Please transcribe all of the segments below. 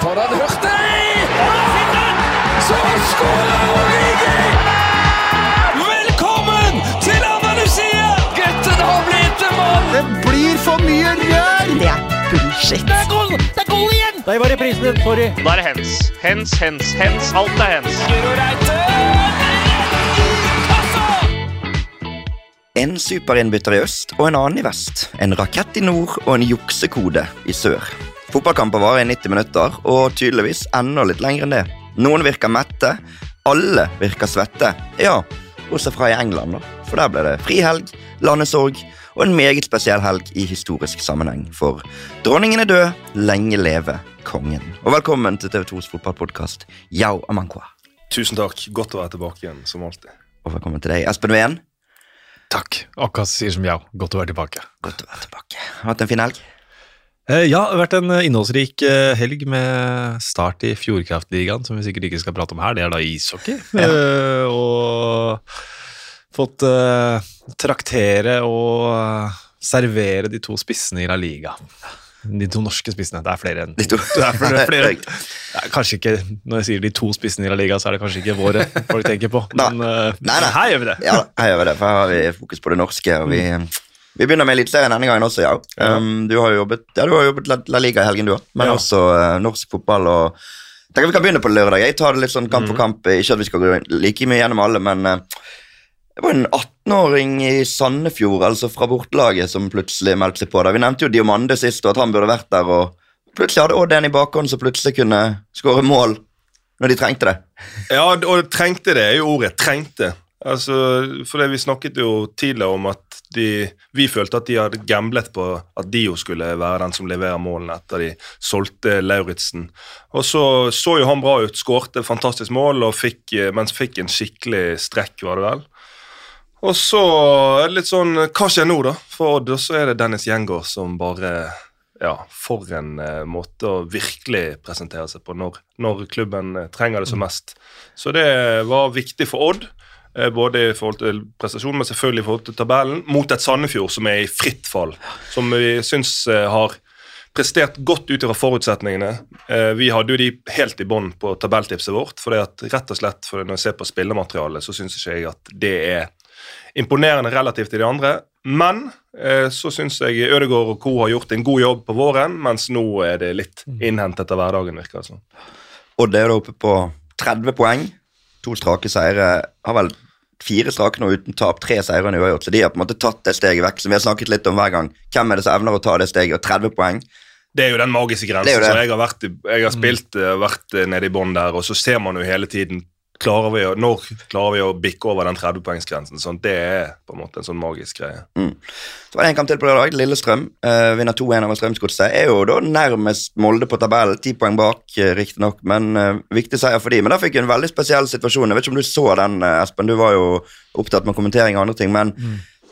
Foran Hurtig! Så skårer Origi! Velkommen til Andalusia! Gutten har blitt en mann! Det blir for mye rør! Det er bullshit. Det er goal! Det er goal igjen! Der var reprisen din. Sorry. Da er det hens. Hens, hens, hens. Alt er hens. En superinnbytter i øst og en annen i vest. En rakett i nord og en juksekode i sør. Fotballkamper varer i 90 minutter, og tydeligvis enda litt lenger enn det. Noen virker mette, alle virker svette. Ja, bortsett fra i England, da. For der ble det frihelg, landesorg og en meget spesiell helg i historisk sammenheng. For dronningen er død, lenge leve kongen. Og velkommen til TV 2s fotballpodkast Yao Amankwa. Tusen takk. Godt å være tilbake igjen, som alltid. Og velkommen til deg, Espen Ven. Takk. Akkurat sier som yao. Godt å være tilbake. Godt å være tilbake. Hatt en fin helg? Eh, ja, det har vært en eh, innholdsrik eh, helg med start i Fjordkraftligaen, som vi sikkert ikke skal prate om her. Det er da ishockey. Eh, og fått traktere og servere de to spissene i La Liga. De to norske spissene. Det er flere enn to. Det er flere, flere. Det er kanskje ikke, Når jeg sier de to spissene i La Liga, så er det kanskje ikke våre folk tenker på. Men nei, Nei, nei. her gjør vi det. Ja, her gjør vi det, for her har vi fokus på det norske. Og vi, vi begynner med Eliteserien denne gangen også, ja. Um, du har jo jobbet, ja, du har jobbet La, La Liga i helgen, du òg, men Ja. også uh, norsk fotball. og tenker Vi kan begynne på lørdag. Jeg tar det litt sånn kamp for kamp. Ikke at vi skal gå like mye gjennom alle, men uh, det var en 18-åring i Sandefjord, altså fra bortelaget, som plutselig meldte seg på der. Vi nevnte jo Diomande sist, og at han burde vært der. og Plutselig hadde Odd en i bakhånd som plutselig kunne skåre mål når de trengte det. Ja, og trengte det er jo ordet. Trengte. Altså, for det Vi snakket jo tidligere om at de, vi følte at de hadde gamblet på at Dio skulle være den som leverer målene etter de solgte Lauritzen. Og så så jo han bra ut, skårte fantastisk mål, fikk, eh, mens fikk en skikkelig strekk, var det vel. Og så er det litt sånn Hva skjer nå, da? For Odd, og så er det Dennis Gjengård som bare ja, for en eh, måte å virkelig presentere seg på når, når klubben eh, trenger det som mest. Så det var viktig for Odd, både i forhold til prestasjonen, men selvfølgelig i forhold til tabellen, mot et Sandefjord som er i fritt fall, som vi syns eh, har prestert godt ut fra forutsetningene. Eh, vi hadde jo de helt i bånn på tabelltipset vårt, for det at rett og slett for når jeg ser på spillermaterialet, så syns ikke jeg at det er imponerende relativt til de andre. Men eh, så syns jeg Ødegaard og co. har gjort en god jobb på våren, mens nå er det litt innhentet av hverdagen, virker det som. Odd er da oppe på 30 poeng. To strake seire. Har vel fire strake nå uten tap, tre seire enn uavgjort. Så de har på en måte tatt det steget vekk, som vi har snakket litt om hver gang. Hvem er det som evner å ta det steget? Og 30 poeng. Det er jo den magiske grensen. jo det. så Jeg har, vært, jeg har spilt eh, vært eh, nede i bånn der, og så ser man jo hele tiden klarer vi å, Når klarer vi å bikke over den 30-poengsgrensen? Sånn, det er på en måte en sånn magisk greie. Så var det en kamp til på lørdag. Lillestrøm uh, vinner 2-1 over Strømsgodset. Er jo da nærmest Molde på tabellen. Ti poeng bak, uh, riktignok, men uh, viktig seier for de. Men da fikk vi en veldig spesiell situasjon. Jeg vet ikke om du så den, Espen. Du var jo opptatt med kommentering og andre ting. Men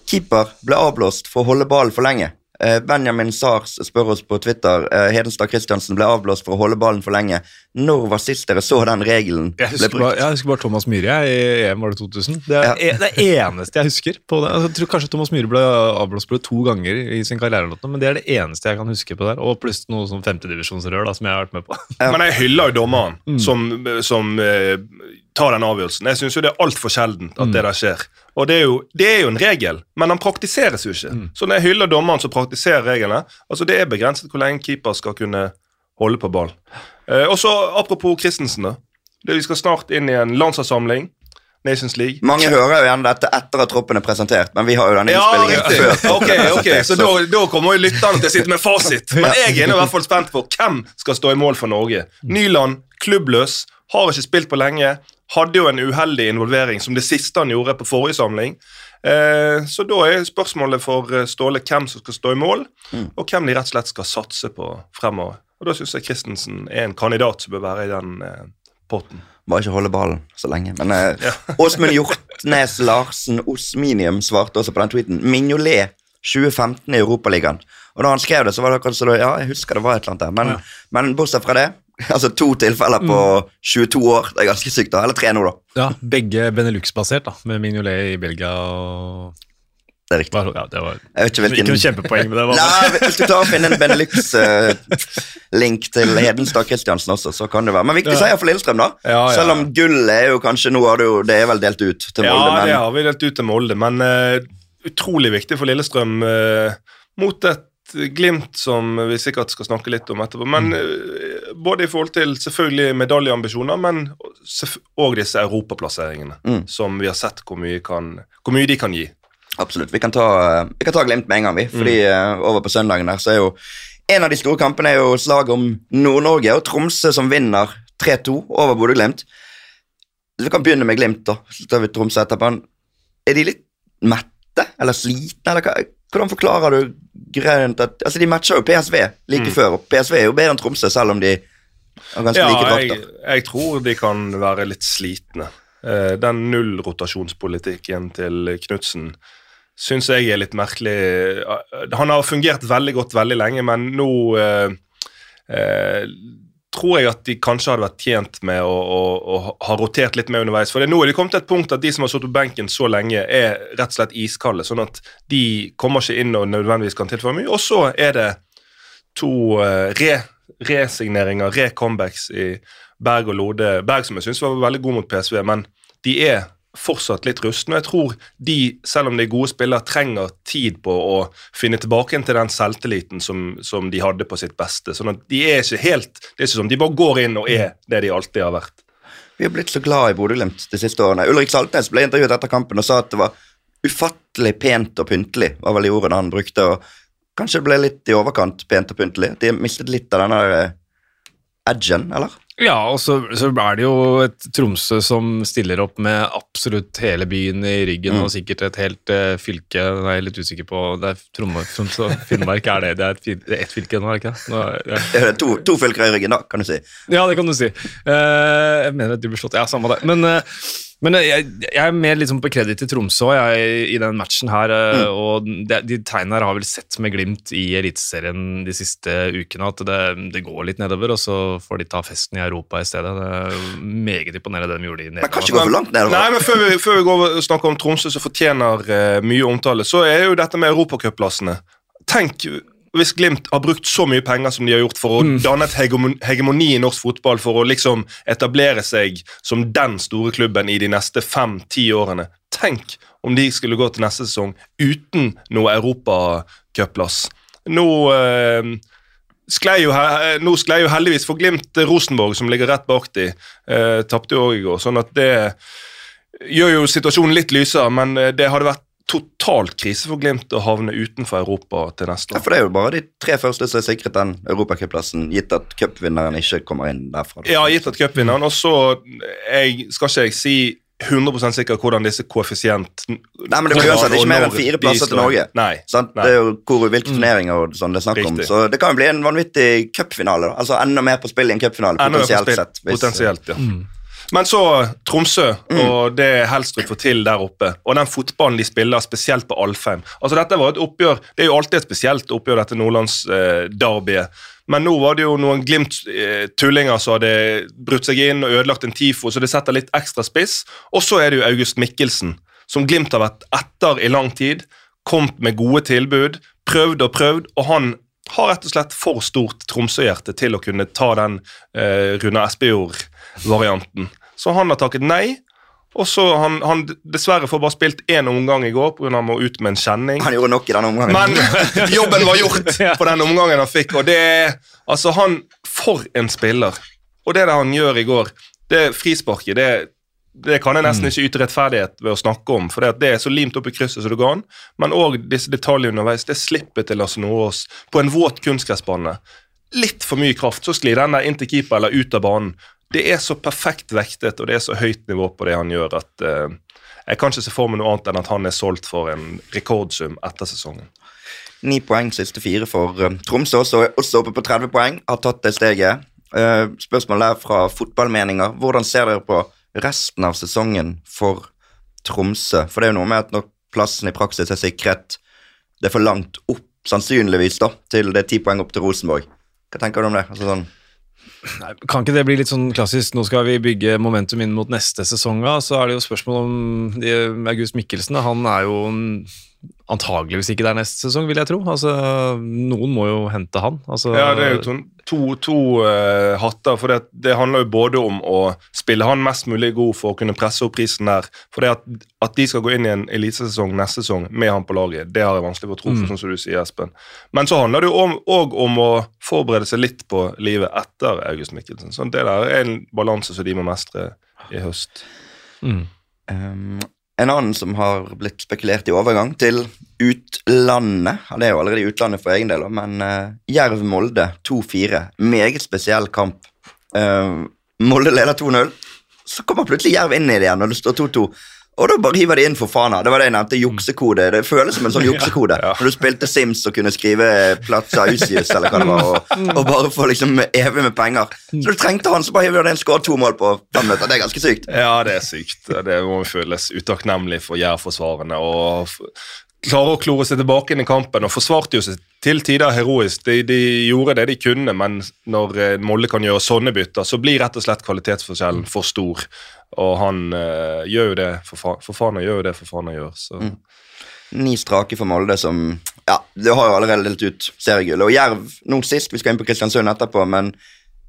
keeper ble avblåst for å holde ballen for lenge. Eh, Benjamin Sars spør oss på Twitter eh, Hedenstad Christiansen ble avblåst for å holde ballen for lenge. Når var sist dere så den regelen Jeg ble husker, brukt? bare, jeg husker bare Thomas Myhre jeg, i EM, var det 2000? Det er Ja. e- det eneste jeg husker. på det. Altså, Jeg tror kanskje Thomas Myhre ble avblåst på det to ganger i sin karriere, men det er det eneste jeg kan huske på der. Og pluss noe sånn femtedivisjonsrør som jeg har vært med på. Men jeg hyller jo dommeren som, som tar den avgjørelsen. Jeg syns det er altfor sjeldent at det der skjer. Og det er, jo, det er jo en regel, men den praktiseres jo ikke. Så når jeg hyller dommeren som praktiserer reglene altså Det er begrenset hvor lenge keeper skal kunne holde på ball. Eh, og så Apropos Christensen. da. Det, vi skal snart inn i en landslagssamling. Nations League. Mange hører jo gjerne dette etter at troppen er presentert, men vi har jo denne Ja, innspillingen riktig. før. Ok, ok, presentert, Så da, da kommer jo lytterne til å sitte med fasit. Men jeg er i hvert fall spent på hvem skal stå i mål for Norge. Nyland, klubbløs, har ikke spilt på lenge. Hadde jo en uheldig involvering som det siste han gjorde på forrige samling. Eh, så da er spørsmålet for eh, Ståle hvem som skal stå i mål, og hvem de rett og slett skal satse på fremover. Og Da syns jeg Christensen er en kandidat som bør være i den eh, potten. Bare ikke holde ballen så lenge. Men eh, Åsmund Hjortnes Larsen Osminium svarte også på den tweeten. Mignolet 2015 i Europaligaen. Og da han skrev det, så var det akkurat så Ja, jeg husker det var et eller annet der. Men, men bortsett fra det Altså to tilfeller på 22 år. Det er ganske sykt. da, Eller tre nå, da. Ja, Begge Benelux-basert, da, med Mignolet i Belgia og Det er riktig. Ja, det var Jeg vet ikke hvilken ikke noe kjempepoeng, med det var Nei, Hvis du klarer å finne en Benelux-link til Hedenstad Christiansen også, så kan det være. Men viktig seier for Lillestrøm, da. Ja, ja. Selv om gull er jo kanskje nå har det Det er vel delt ut til Molde, Ja, Molde, det har vi delt ut til Molde, men uh, utrolig viktig for Lillestrøm uh, mot et Glimt som vi sikkert skal snakke litt om etterpå. Men eh, både i forhold til selvfølgelig medaljeambisjoner, men òg disse europaplasseringene, Mm. som vi har sett hvor mye, kan, hvor mye de kan gi. absolutt. Vi kan ta, vi kan ta Glimt med en gang, vi. Fordi mm. over på søndagen der så er jo En av de store kampene er jo slaget om Nord-Norge og Tromsø som vinner 3-2 over Bodø-Glimt. Vi kan begynne med Glimt, da. Så tar vi Tromsø etterpå. Er de litt mette eller slitne, eller hva? Hvordan forklarer du grunnen at Altså, de matcher jo PSV like før, og PSV er jo bedre enn Tromsø, selv om de har ganske Ja, like jeg, drakter. jeg tror de kan være litt slitne. Eh, Den nullrotasjonspolitikken til Knutsen syns jeg er litt merkelig. Eh, Han har fungert veldig godt veldig lenge, men nå eh, eh, tror jeg at de kanskje hadde vært tjent med å, å, å ha rotert litt mer underveis. For det, nå er de kommet til et punkt at de som har sittet på benken så lenge, er rett og slett iskalde. Sånn at de kommer ikke inn og nødvendigvis kan tilføre mye. Og så er det to eh, re, resigneringer, re-comebacks i Berg og Lode. Berg som jeg syns var veldig god mot PSV, men de er fortsatt litt rustne. og Jeg tror de, selv om de er gode spillere, trenger tid på å finne tilbake til den selvtilliten som, som de hadde på sitt beste. Sånn at de er ikke helt Det er ikke sånn, De bare går inn og er det de alltid har vært. Vi har blitt så glad i Bodø-Glimt de siste årene. Ulrik Saltnes ble intervjuet etter kampen og sa at det var ufattelig pent og pyntelig, var vel de ordene han brukte. og Kanskje det ble litt i overkant pent og pyntelig. De mistet litt av denne eh, edgen, eller? Ja, og så, så er det jo et Tromsø som stiller opp med absolutt hele byen i ryggen, Mm. og sikkert et helt uh, fylke Nå er litt usikker på Det er Tromsø, Tromsø Finnmark, er det det er et, det er fylke nå, er det ikke? Nå, ja. Det er to, to fylker i ryggen, da, kan du si. ja, det kan du si. Uh, jeg mener at du ble slått Ja, samme det. Men, eh, men eh, jeg, jeg er mer liksom på kreditt til Tromsø jeg, i den matchen her, Mm. og de, de tegnene her har vel sett med glimt i Eliteserien de siste ukene, at det, det går litt nedover, og så får de ta festen i Europa i stedet. Det er meget imponerende det de gjorde i Men kan ikke gå for langt nedover. Nei, men før vi, før vi går og snakker om Tromsø, som fortjener eh, mye omtale, så er jo dette med europacupplassene. Tenk hvis Glimt har brukt så mye penger som de har gjort for å danne et hegemoni i norsk fotball, for å liksom etablere seg som den store klubben i de neste fem-ti årene. Tenk om de skulle gå til neste sesong uten noe europacupplass. Nå eh, sklei jo, nå sklei jo heldigvis for Glimt Rosenborg, som ligger rett bak de. Eh, Tapte jo òg i går, sånn at det gjør jo situasjonen litt lysere, men eh, det hadde vært totalt krise for Glimt å havne utenfor Europa til neste Ja, år. for det er jo bare de tre første som er sikret den europacupplassen, gitt at cupvinneren ikke kommer inn derfra. da. Ja, gitt at cupvinneren. Og så jeg, skal ikke jeg si 100 sikker hvordan disse koeffisient... Nei, men det blir uansett ikke mer enn fire plasser til Norge. Nei. Sant? Nei. Det er jo hvor, hvilke turneringer og sånn det er snakk om. Så det kan jo bli en vanvittig cupfinale. Altså enda mer på spill i en cupfinale, potensielt sett. hvis- Potensielt, ja. Men så Tromsø og det Helstrup får til der oppe, og den fotballen de spiller, spesielt på Alfheim. Altså Dette var et oppgjør, Det er jo alltid et spesielt oppgjør, dette nordlandsderbyet. Men nå var det jo noen Glimt-tullinger som hadde brutt seg inn og ødelagt en TIFO, så det setter litt ekstra spiss. Og så er det jo August Mikkelsen, som Glimt har vært etter i lang tid. Kommet med gode tilbud, prøvd og prøvd, og han har rett og slett for stort Tromsø-hjerte til å kunne ta den eh, Rune Espejord-varianten. Så han har takket nei. Og så han, han dessverre får bare spilt én omgang i går pga. han må ut med en kjenning. Han gjorde nok i denne omgangen. Men jobben var gjort på den omgangen han fikk, og det er Altså, han For en spiller. Og det det han gjør i går, det frisparket, det, det kan jeg nesten ikke yte rettferdighet ved å snakke om, for det, er så limt opp i krysset som det går an. Men òg disse detaljene underveis. Det slippet til Lasse Nordås på en våt kunstgressbane. Litt for mye kraft, så sklir den der inn til keeper eller ut av banen. Det er så perfekt vektet, og det er så høyt nivå på det han gjør, at uh, jeg kan ikke se for meg noe annet enn at han er solgt for en rekordsum etter sesongen. Ni poeng siste fire for um, Tromsø, også, også oppe på 30 poeng. Har tatt det steget. Uh, spørsmålet er fra fotballmeninger. Hvordan ser dere på resten av sesongen for Tromsø? For det er jo noe med at når plassen i praksis er sikret, det er for langt opp, sannsynligvis, da, til det er ti poeng opp til Rosenborg. Hva tenker du om det? Altså sånn, Nei, kan ikke det bli litt sånn klassisk nå skal vi bygge momentum inn mot neste sesong? da? Så er det jo spørsmål om August Mikkelsen. Han er jo en- antageligvis ikke der neste sesong, vil jeg tro. Altså, noen må jo hente han. Altså, Ja, det er jo to, to, to uh, hatter. For det, det handler jo både om å spille han mest mulig god for å kunne presse opp prisen der. For det at, at de skal gå inn i en elitesesong neste sesong med han på laget, det har jeg vanskelig for å tro, for, sånn som du sier, Espen. Men så handler det jo òg om, å forberede seg litt på livet etter August Mikkelsen. Så det der er en balanse som de må mestre i høst. mm. Um, en annen som har blitt spekulert i overgang til utlandet Han er jo allerede i utlandet for egen del, men uh, Jerv-Molde 2-4. Meget spesiell kamp. Uh, Molde leder 2-0. Så kommer plutselig Jerv inn i det igjen og det står 2-2. Og da bare hiver de inn for Fana. Det var det jeg nevnte, juksekode. Det føles som en sånn juksekode. Ja. Når du spilte Sims og kunne skrive Plaza Usius eller hva det var, og, og bare få liksom evig med penger. Så du trengte han, så bare hiver du inn, skåret to mål på fem minutter. Det er ganske sykt. Ja, det er sykt. Det må føles utakknemlig for jærforsvarene. Og klare å klore seg tilbake inn i kampen og forsvarte jo seg til tider heroisk. De, de gjorde det de kunne, men når Molle Molde kan gjøre sånne bytter, så blir rett og slett kvalitetsforskjellen for stor. Og han uh, gjør jo det for, fa for faen, han gjør jo det for faen han gjør. Så. Ni strake for Molde som Ja, det har jo allerede delt ut seriegullet. Og Jerv nå sist, vi skal inn på Kristiansund etterpå, men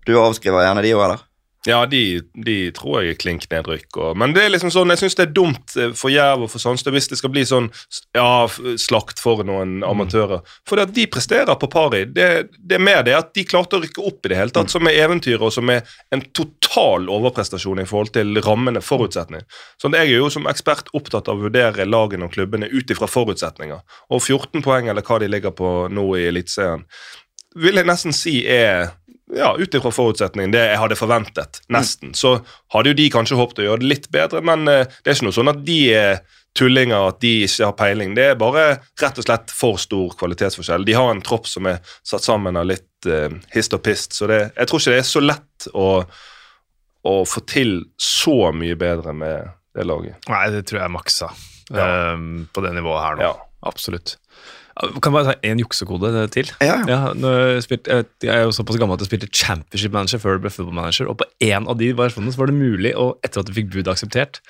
du avskriver gjerne de òg, eller? Ja, de, de tror jeg er klink nedrykk. Og, men det er liksom sånn, jeg syns det er dumt eh, for Jerv og for Sandstø hvis det skal bli sånn ja, slakt for noen amatører. For det at de presterer på pari, det, det er mer det at de klarte å rykke opp i det hele tatt, som er eventyr, og som er en total overprestasjon i forhold til rammene, forutsetning. Så jeg er jo som ekspert opptatt av å vurdere lagene og klubbene ut ifra forutsetninger. Og 14 poeng, eller hva de ligger på nå i Eliteserien, vil jeg nesten si er ja, ut ifra forutsetningen det jeg hadde forventet, nesten. Så hadde jo de kanskje håpet å gjøre det litt bedre, men eh, det er ikke noe sånn at de er tullinger, at de ikke har peiling. Det er bare rett og slett for stor kvalitetsforskjell. De har en tropp som er satt sammen av litt uh, hist og pist, så det, jeg tror ikke det er så lett å, å få til så mye bedre med det laget. Nei, det tror jeg maksa Ja. um, på det nivået her nå. Ja. Absolutt. Kan bare ta én juksekode til? Ja, ja. Ja, når jeg, spilte, jeg, jeg er jo såpass gammel at jeg spilte Championship Manager før det ble Football Manager, og på én av de versjonene så var det mulig, å, etter at du fikk bud akseptert,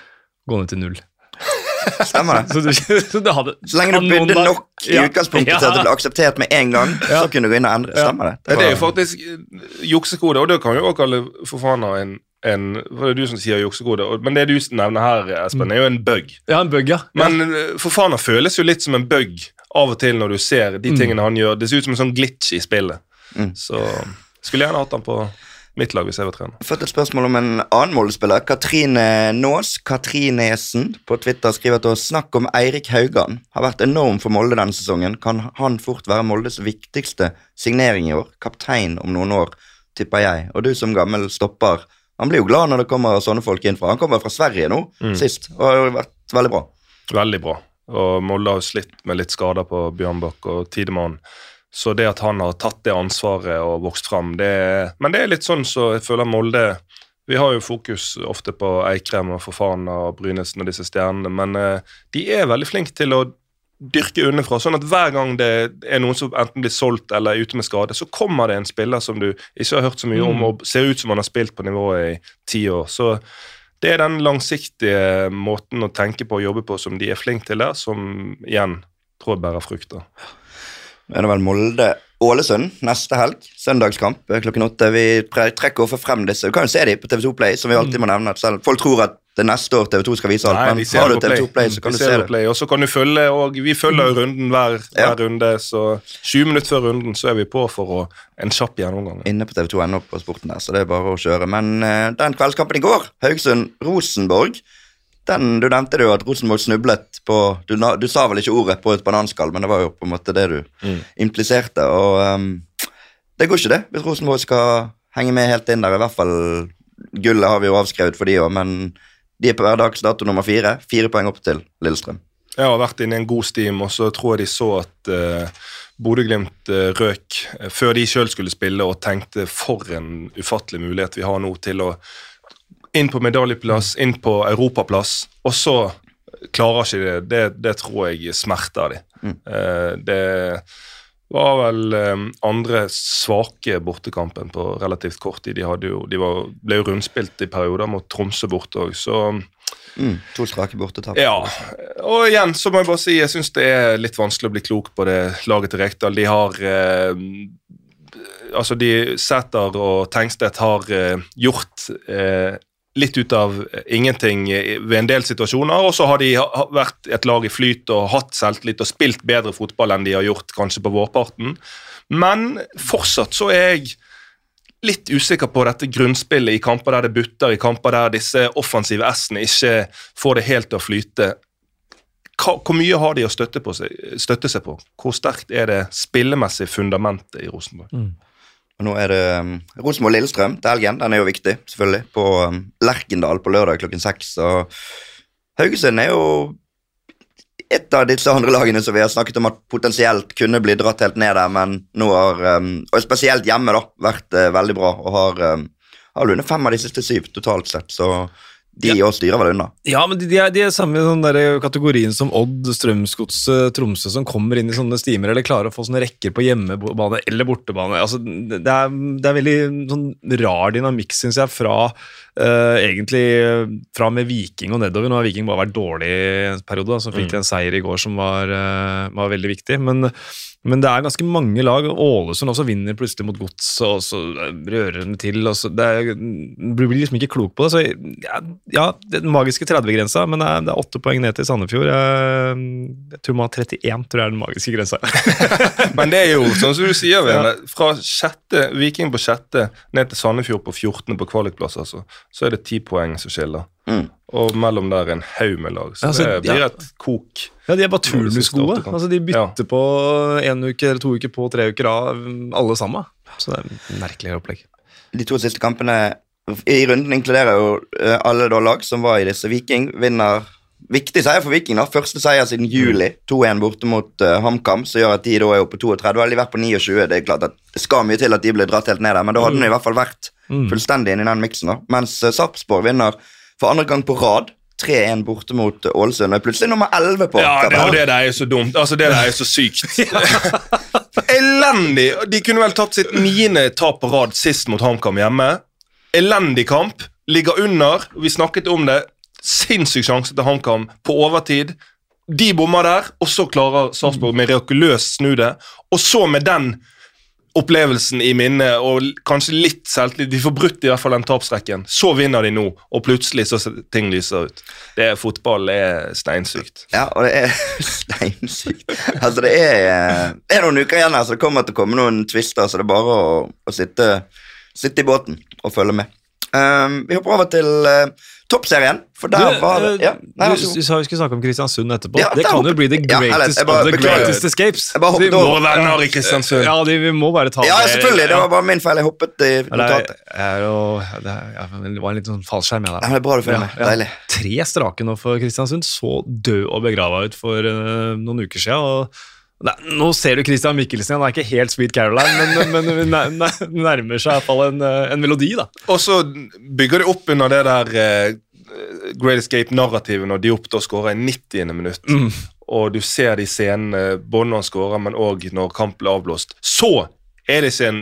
gå ned til null. Stemmer det? Så du, så du hadde Så lenge du bydde nok i Ja. utgangspunktet til at det ble akseptert med en gang, så kunne du gå inn og endre. Stemmer det? Ja, det er jo faktisk eh, juksekode, og det kan jo også kalle for faen av en, en for Det er du som sier juksekode, men det du nevner her, Espen, er jo en bug. Ja, en bug, ja. Men eh, for faen, han føles jo litt som en bug av og til når du ser de tingene han gjør. Det ser ut som en sånn glitch i spillet. Mm. Så skulle gjerne hatt han på mitt lag hvis jeg var trener. Jeg fått et spørsmål om en annen Molde-spiller. Katrine Nås Katrinesen på Twitter skriver til oss snakk om Eirik Haugan. Har vært enorm for Molde denne sesongen. Kan han fort være Moldes viktigste signering i år? Kaptein om noen år, tipper jeg. Og du som gammel stopper, han blir jo glad når det kommer sånne folk inn fra. Han kommer fra Sverige nå, sist, og har vært veldig bra. Veldig bra. Og Molde har jo slitt med litt skader på Bjørnbakk og Tidemann. Så det at han har tatt det ansvaret og vokst fram, det er Men det er litt sånn så jeg føler Molde Vi har jo fokus ofte på Eikrem og Forfana og Brynesen og disse stjernene, men eh, de er veldig flinke til å dyrke underfra. Sånn at hver gang det er noen som enten blir solgt eller er ute med skade, så kommer det en spiller som du ikke har hørt så mye om, og ser ut som han har spilt på nivået i ti år. Så det er den langsiktige måten å tenke på og jobbe på som de er flinke til der, som igjen tror jeg bærer frukter. Er det vel Molde-Ålesund neste helg? Søndagskamp eh, klokken åtte. Vi trekker ofte frem disse. Du kan jo se dem på TV2 Play, som vi alltid må nevne. Selv folk tror at det neste år TV2 skal vise alt, men har du TV2 Play, så kan du se det Play, Og så kan du følge, og vi følger jo runden hver, hver Ja. runde, så 20 minutter før runden så er vi på for å, en kjapp gjennomgang. Inne på TV2.no på sporten der, så det er bare å kjøre. Men uh, den kveldskampen i går, Haugesund-Rosenborg, den du nevnte det jo at Rosenborg snublet på du, du sa vel ikke ordet på et bananskall, men det var jo på en måte det du impliserte. Og um, det går ikke, det, hvis Rosenborg skal henge med helt inn der. I hvert fall gullet har vi jo avskrevet for de òg, men de er på hverdags dato nummer fire. Fire poeng opp til Lillestrøm. Jeg har vært inne i en god steam, og så tror jeg de så at uh, Bodø-Glimt uh, røk eh, før de sjøl skulle spille, og tenkte for en ufattelig mulighet vi har nå til å inn på medaljeplass, inn på europaplass, og så klarer ikke de det. Det, det tror jeg smerter de. Eh, det var vel eh, andre svake bortekampen på relativt kort tid. De, hadde jo, de var, ble jo rundspilt i perioder mot Tromsø borte òg, så Mm, to strake bortetap. Ja, og igjen så må jeg bare si jeg syns det er litt vanskelig å bli klok på det laget til Rekdal. De har eh, Altså, de Sæter og Tengstedt har eh, gjort eh, litt ut av ingenting ved en del situasjoner, og så har de vært et lag i flyt og hatt selvtillit og spilt bedre fotball enn de har gjort kanskje på vårparten. Men fortsatt så er jeg litt usikker på dette grunnspillet i kamper der det butter, i kamper der disse offensive S-ene ikke får det helt til å flyte. Hvor mye har de å støtte, seg, støtte seg på? Hvor sterkt er det spillemessige fundamentet i Rosenborg? Og nå er det um, Rosenborg-Lillestrøm til helgen. Den er jo viktig, selvfølgelig. På um, Lerkendal på lørdag klokken seks. Og Haugesund er jo et av disse andre lagene som vi har snakket om at potensielt kunne bli dratt helt ned der, men nå har um, Og spesielt hjemme, da, vært eh, veldig bra og har, um, har vunnet fem av de siste syv totalt sett, så de òg styrer vel unna. Ja, men de, de, er, de er samme den der kategorien som Odd, Strømsgodset, Tromsø, som kommer inn i sånne stimer eller klarer å få sånne rekker på hjemmebane eller bortebane. Altså, det, er, det er veldig sånn rar dynamikk, syns jeg, fra uh, egentlig fra med Viking og nedover. Nå har Viking bare vært dårlig i en periode, så så fikk de en seier i går som var, uh, var veldig viktig. Men, men det er ganske mange lag. Ålesund også vinner plutselig mot Godset, og så rører de til. Og så, det er, blir liksom ikke klok på det. Så ja, ja den magiske 30-grensa, men det er, det åtte poeng ned til Sandefjord. Jeg, jeg tror man har 31, tror jeg er den magiske grensa. Men det er jo sånn som du sier, Vene, fra sjette, Viking på sjette ned til Sandefjord på 14. på kvalikplass, altså, så er det ti poeng som skiller. Mm. Og mellom der en haug med lag. Så altså, det blir ja. et kok. Ja, De er bare turnusgode. Altså, de bytter på en uke eller to uker på, tre uker av, alle sammen. Så det er et merkelig opplegg. De to siste kampene i runden inkluderer jo eh, alle da lag som var i disse. Viking vinner Viktig seier for Viking. da, Første seier siden juli. 2-1 borte mot uh, HamKam, som gjør at de da er oppe på 32. Eller de vært på 29, det er klart at det skal mye til at de blir dratt helt ned der, men da hadde de i hvert fall vært fullstendig inne i den miksen. da. Mens uh, Sarpsborg vinner for andre gang på rad. 3-1 borte mot uh, Ålesund. og plutselig nummer 11 på Ja, det, og det der er så dumt. Altså, Det der er så sykt. Elendig! De kunne vel tatt sitt niende tap på rad sist mot HamKam hjemme. Elendig kamp. Ligger under. Vi snakket om det. Sinnssyk sjanse til HamKam på overtid. De bommer der, og så klarer Sarpsborg mirakuløst snu det. Og så med den opplevelsen i minnet og kanskje litt selvtillit De får brutt i hvert fall den tapsrekken. Så vinner de nå, og plutselig så ting lyser ut. Det er Fotball er steinsykt. Ja, og det er steinsykt. Altså, det er, eh, er noen uker igjen her, så det kommer til å komme noen twister, så det er bare å, å sitte, sitte i båten og følge med. Um, vi hopper over til uh, toppserien, for der var det ja, nei, du, du sa vi skulle snakke om Kristiansund etterpå. Ja, det kan jo bli the Ja, eller, greatest jeg bare of the beklager. greatest escapes. Jeg bare hoppet Vi må- være nær i Kristiansund. Ja, de, vi må bare ta Ja, ja, selvfølgelig. Det var bare min feil. Jeg hoppet i Ja, det, notatet. det, ja, men det var en liten sånn fallskjerm. Jeg, Ja, der. men det er bra du følger med. Deilig. Tre strake nå for Kristiansund. Så død og begrava ut for uh, noen uker siden. Og Nei, nå ser du Christian Mikkelsen igjen. Han er ikke helt Sweet Caroline, men, men, men nær- nær- nærmer seg i hvert fall en, eh, en melodi, da. Og så bygger det opp under det der uh, Great Escape-narrativet når Diop da skårer i 90. minutt. Mm. Og du ser de scenene både når han skårer, men òg når kampen blir avblåst. Så er det ikke en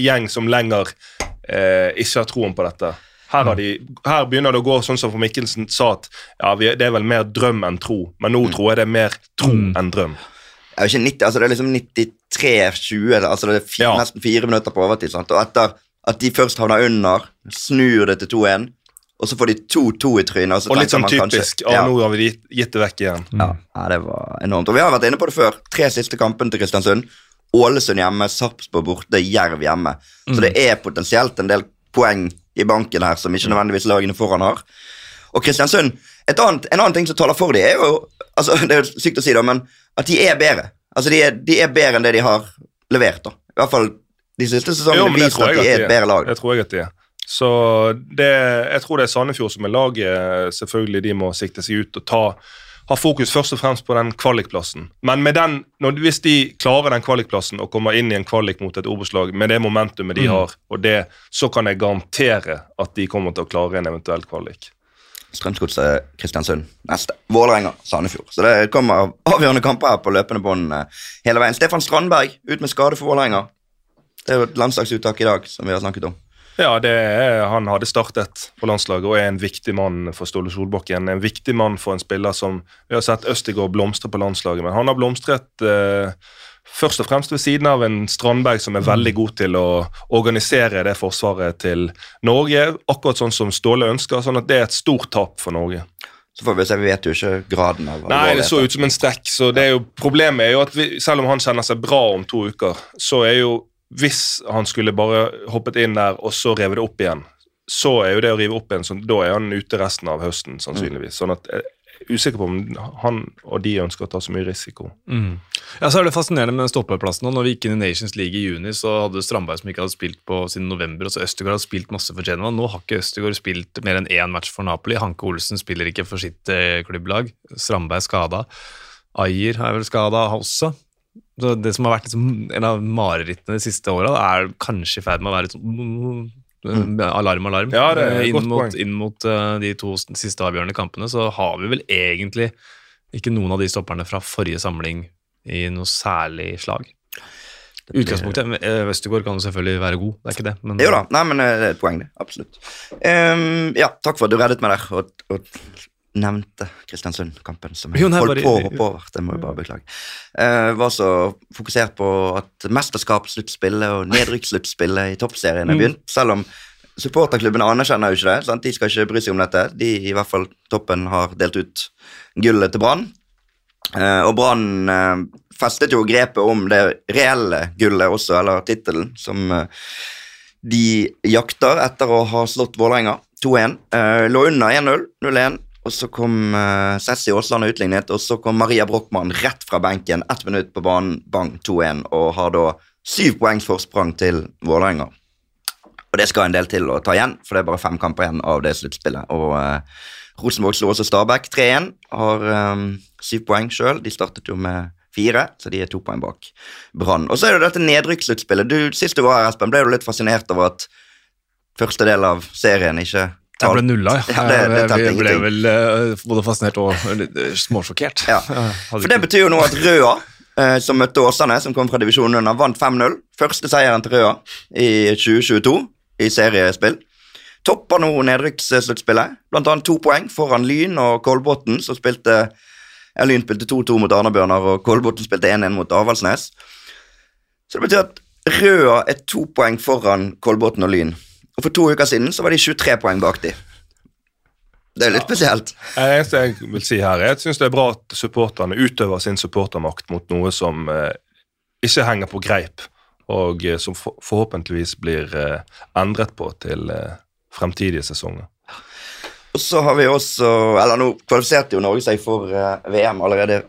gjeng som lenger uh, ikke har troen på dette. Her, har de, her begynner det å gå sånn som for Mikkelsen sa, at ja, det er vel mer drøm enn tro. Men nå tror jeg det er mer tro Mm. enn drøm. Er jo ikke 90, altså det er liksom 93-20, altså det er fire, Ja. nesten fire minutter på overtid. Sant? Og etter at de først havner under, snur det til 2-1, og så får de 2-2 i trynet. Og, så Og litt sånn man kanskje- typisk. Ja, ja, nå har vi gitt, det vekk igjen. ja, ja, det var enormt. Og vi har vært inne på det før. Tre siste kampene til Kristiansund. Ålesund hjemme, Sarpsborg borte, Jerv hjemme. Så det er potensielt en del poeng i banken her som ikke nødvendigvis lagene foran har. Og Kristiansund, et annet, En annen ting som taler for dem, er jo altså Det er jo sykt å si, da, men at de er bedre. Altså De er, de er bedre enn det de har levert. da I hvert fall de siste Jo, sesongene det viser at de er et bedre lag. Det tror jeg at de er. Så det, jeg tror det er Sandefjord som er laget. Selvfølgelig de må sikte seg ut og ta ha fokus først og fremst på den kvalikplassen. Men med den, når, hvis de klarer den kvalikplassen og kommer inn i en kvalik mot et Obos-lag med det momentumet de har, og det, så kan jeg garantere at de kommer til å klare en eventuell kvalik. Strømsgodset Kristiansund neste. Vålerenga Sandefjord. Så det kommer avgjørende kamper her på løpende bånd eh, hele veien. Stefan Strandberg ut med skade for Vålerenga. Det er jo et landslagsuttak i dag, som vi har snakket om. Ja, er, han hadde startet på landslaget og er en viktig mann for Ståle Solbakken. En viktig mann for en spiller som Vi har sett Østigård blomstre på landslaget, men han har blomstret eh, først og fremst ved siden av en Strandberg som er veldig god til å organisere det forsvaret til Norge, akkurat sånn som Ståle ønsker. sånn at det er et stort tap for Norge. Så får vi se, vi vet jo ikke graden av Nei, det så ut som en strekk. så det er jo, Problemet er jo at vi, selv om han kjenner seg bra om to uker, så er jo hvis han skulle bare hoppet inn der og så revet det opp igjen, så er jo det å rive opp igjen, så da er han ute resten av høsten, sannsynligvis. Sånn at er usikker på om han og de ønsker å ta så mye risiko. Ja, så er det fascinerende med stoppeplassen. Når vi gikk inn i Nations League i juni, så hadde Strandberg som ikke hadde spilt på siden november, og så Østegård hadde spilt masse for Genova. Nå har ikke Østegård spilt mer enn én match for Napoli. Hanke Olsen spiller ikke for sitt eh, klubblag. Strandberg skada. Ayer er vel skada også. Så det som har vært liksom en av marerittene de siste åra, er kanskje i ferd med å være litt sånn Alarm, alarm. Ja, det er et inn mot, inn mot eh, de to siste avgjørende kampene, så har vi vel egentlig ikke noen av de stopperne fra forrige samling i noe særlig slag. Utgangspunktet eh, Østegård kan jo selvfølgelig være god, det er ikke det. Men, Jo da, nei, men eh, det er et poeng, det. Absolutt. Um, ja, takk for at du reddet meg der og, og nevnte Kristiansund-kampen, som jeg Jo, nei, holdt på å hoppe over. Det må jeg bare beklage. Eh, var så fokusert på at mesterskapssluttspillet og nedrykkssluttspillet i toppserien Mm. er begynt, selv om supporterklubbene anerkjenner jo ikke det. Sant? De skal ikke bry seg om dette. De i hvert fall toppen har delt ut gullet til Brann. Eh, og Brann eh, festet jo grepet om det reelle gullet også, eller tittelen, som de jakter etter å ha slått Vålerenga 2-1. Eh, lå under 1-0, 0-1, og så kom uh, Sessi Aasland og utlignet, og så kom Maria Brochmann rett fra benken, ett minutt på banen, bang, 2-1, og har da syv poengs forsprang til Vålerenga. Og det skal en del til å ta igjen, for det er bare fem kamper igjen av det sluttspillet. Og uh, Rosenborg slo også Stabæk 3-1, har um, syv poeng sjøl. De startet jo med fire, så de er to poeng bak Brann. Og så er det dette nedrykkssluttspillet. Sist du var her, Espen, ble du litt fascinert over at første del av serien ikke Jeg ble nulla, ja. Ja, det- det vi ble, vel eh, både fascinert og eh, småsjokkert. Ja. For det betyr jo nå at Røa, eh, som møtte Åsane, som kom fra divisjonen under, vant 5-0. Første seieren til Røa i 2022 i seriespill. Topper nå nedrykkssluttspillet. Blant annet to poeng foran Lyn og Kolbotn, som spilte ja, Lyn spilte 2-2 mot Arna-Bjørnar, og Kolbotn spilte 1-1 mot Avaldsnes. Så det betyr at Røa er to poeng foran Kolbotn og Lyn. Og for to uker siden så var de 23 poeng bak de. Det er litt spesielt. Det eneste jeg vil si her, er at jeg synes det er bra at supporterne utøver sin supportermakt mot noe som eh, ikke henger på greip, og eh, som for forhåpentligvis blir eh, endret på til eh, fremtidige sesonger. Og så har vi også Eller nå kvalifiserte jo Norge seg for eh, VM allerede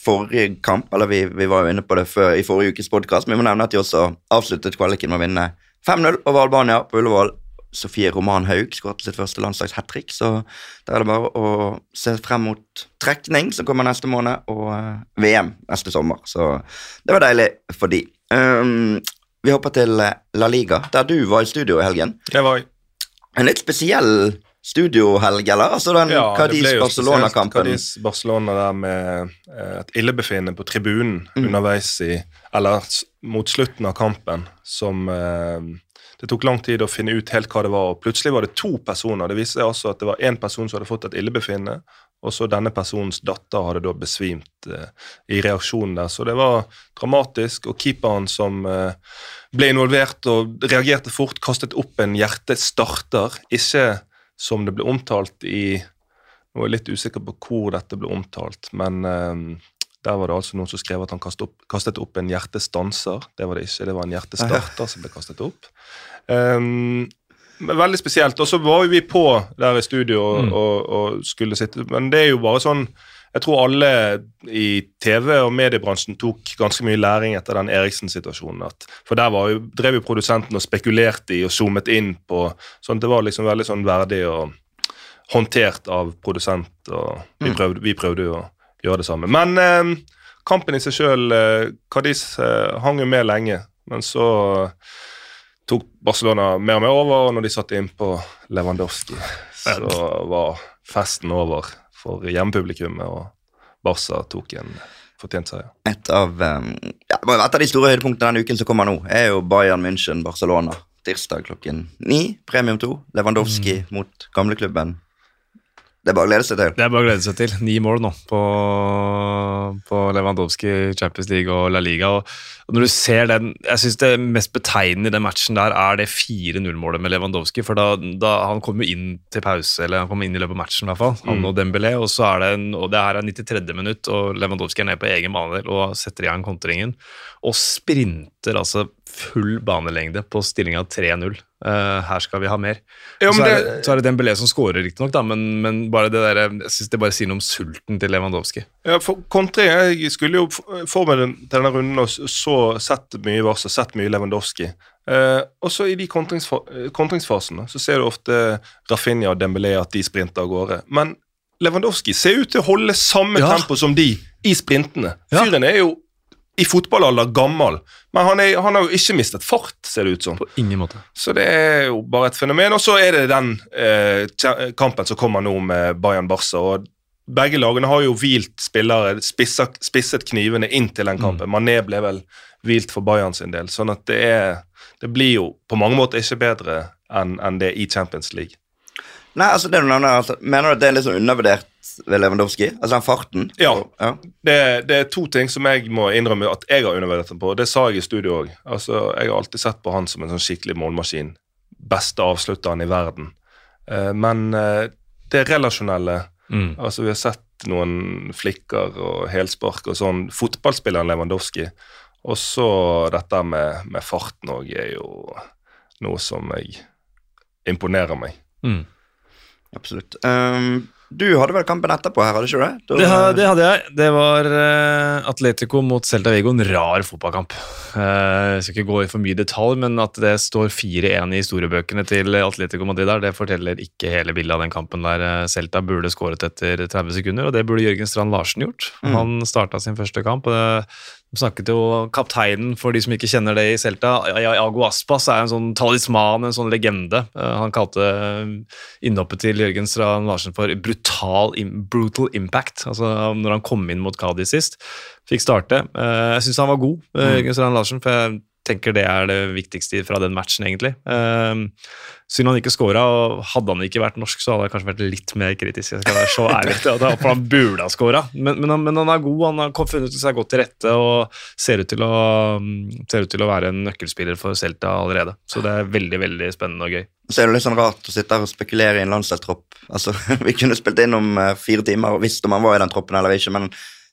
forrige kamp. Eller vi, vi var jo inne på det før i forrige ukes podkast, men vi må nevne at de også avsluttet kvaliken med å vinne 5-0 over Albania på Ullevål. Sofie Roman Haug skåret sitt første landslags hat trick, så da er det bare å se frem mot trekning, som kommer neste måned, og eh, VM neste sommer. Så det var deilig for de. Um, vi hopper til eh, La Liga, der du var i studio i helgen. Det var jeg. En litt spesiell studiohelg, eller? Altså den Ja, Cadiz-Barcelona-kampen. Cadiz-Barcelona der med eh, et illebefinnende på tribunen underveis i Eller mot slutten av kampen som eh, Det tok lang tid å finne ut helt hva det var, og plutselig var det to personer. Det viste seg altså at det var én person som hadde fått et illebefinnende, og så denne personens datter hadde da besvimt eh, i reaksjonen der. Så det var dramatisk, og keeperen som eh, ble involvert og reagerte fort, kastet opp en hjertestarter. Ikke som det ble omtalt i Nå er jeg litt usikker på hvor dette ble omtalt, men eh, der var det altså noen som skrev at han kastet opp, kastet opp en hjertestanser. Det var det ikke, det var en hjertestarter som ble kastet opp. Um, veldig spesielt. Og så var jo vi på der i studio og, Mm. og, og skulle sitte Men det er jo bare sånn Jeg tror alle i TV- og mediebransjen tok ganske mye læring etter den Eriksen-situasjonen. For der var jo, drev jo produsenten og spekulerte i og zoomet inn på sånn Det var liksom veldig sånn verdig og håndtert av produsent, og vi prøvde, vi prøvde jo å gjøre det samme. Men eh, kampen i seg sjøl eh, Cadiz eh, hang jo med lenge, men så tok Barcelona mer og mer over, og når de satte inn på Lewandowski, så var festen over for hjemmepublikummet, og Barca tok en fortjent seier. Et av, um, ja, et av de store høydepunktene denne uken som kommer nå, er jo Bayern München-Barcelona tirsdag klokken ni. Premium 2. Lewandowski Mm. mot gamleklubben. Det er bare å glede seg til. Det er bare å glede seg til. Ni mål nå på, på Lewandowski, Champions League og La Liga. Og, når du ser den, Jeg synes det mest betegnende i den matchen der er det 4-0-målet med Lewandowski. For da, da Han kom jo inn til pause, eller han kom inn i løpet av matchen, i hvert fall. Han og Dembélé. Og så er det en, og det her er 93. minutt, og Lewandowski er nede på egen bane og setter i gang kontringen. Og sprinter altså full banelengde på stillinga 3-0. Uh, her skal vi ha mer. Ja, så, er det- så er det Dembélé som scorer, riktignok, men, men bare det der, jeg syns det bare sier noe om sulten til Lewandowski. Ja, for kontre, Jeg skulle jo f- forberede til denne runden og så sett mye varsel, sett mye Lewandowski. Uh, og så i de kontringsfa eh, kontringsfasene så ser du ofte Rafinha og Dembélé at de sprinter av gårde. Men Lewandowski ser ut til å holde samme Ja. tempo som de i sprintene. Fyren er jo i fotballalder gammel, men han, er, han har jo ikke mistet fart, ser det ut som. På ingen måte. Så det er jo bare et fenomen. Og så er det den eh, kampen som kommer nå med Bayern-Barca. og Begge lagene har jo hvilt spillere, spisset, spisset knivene inn til den kampen. Mané ble vel hvilt for Bayern sin del. sånn at det er Det blir jo på mange måter ikke bedre enn en det i Champions League. Nei, altså det du nevner, altså, Mener du at det er litt sånn undervurdert ved Lewandowski? Altså den farten? Ja. ja. Det, det er to ting som jeg må innrømme at jeg har undervurdert ham på. Det sa jeg i studio òg. Altså, jeg har alltid sett på han som en sånn skikkelig målmaskin. Beste avslutteren i verden. Eh, men eh, det relasjonelle Mm. Altså, vi har sett noen flikker og helspark og sånn. Fotballspilleren Lewandowski. Og så dette med, med farten òg er jo noe som jeg imponerer meg. Mm. Absolutt. Um, du hadde vel kampen etterpå her, hadde ikke du det? du Det, det hadde jeg. Det var eh, Atletico mot Celta Vigo. En rar fotballkamp. Eh, jeg skal ikke gå i for mye detalj, men at det står 4-1 i historiebøkene til Atletico Madrid der, det forteller ikke hele bildet av den kampen der eh, Celta burde skåret etter 30 sekunder, og det burde Jørgen Strand Larsen gjort. Han starta sin første kamp. og det de snakket jo Kapteinen, for de som ikke kjenner det i Celta, Iago Aspas, er en sånn talisman, en sånn legende. Eh, Han kalte innhoppet til Jørgen Strand Larsen for brutal, brutal impact. Altså når han kom inn mot Kadi sist, fikk starte. Eh, Jeg syns han var god, eh, Jørgen Strand Larsen, for jeg tenker det er det viktigste fra den matchen, egentlig. Eh, Synd han ikke scora, og hadde han ikke vært norsk, så hadde jeg kanskje vært litt mer kritisk. Jeg skal være så ærlig til at han- burde ha scora, men, men, han- men han er god. Han har funnet seg godt til rette og ser ut til å, mm, ser ut til å være en nøkkelspiller for Celta allerede. Så det er veldig veldig spennende og gøy. Så er det litt sånn rart å sitte her og spekulere i en landsdelstropp. Altså, vi kunne spilt inn om eh, fire timer og visst om han var i den troppen eller ikke, men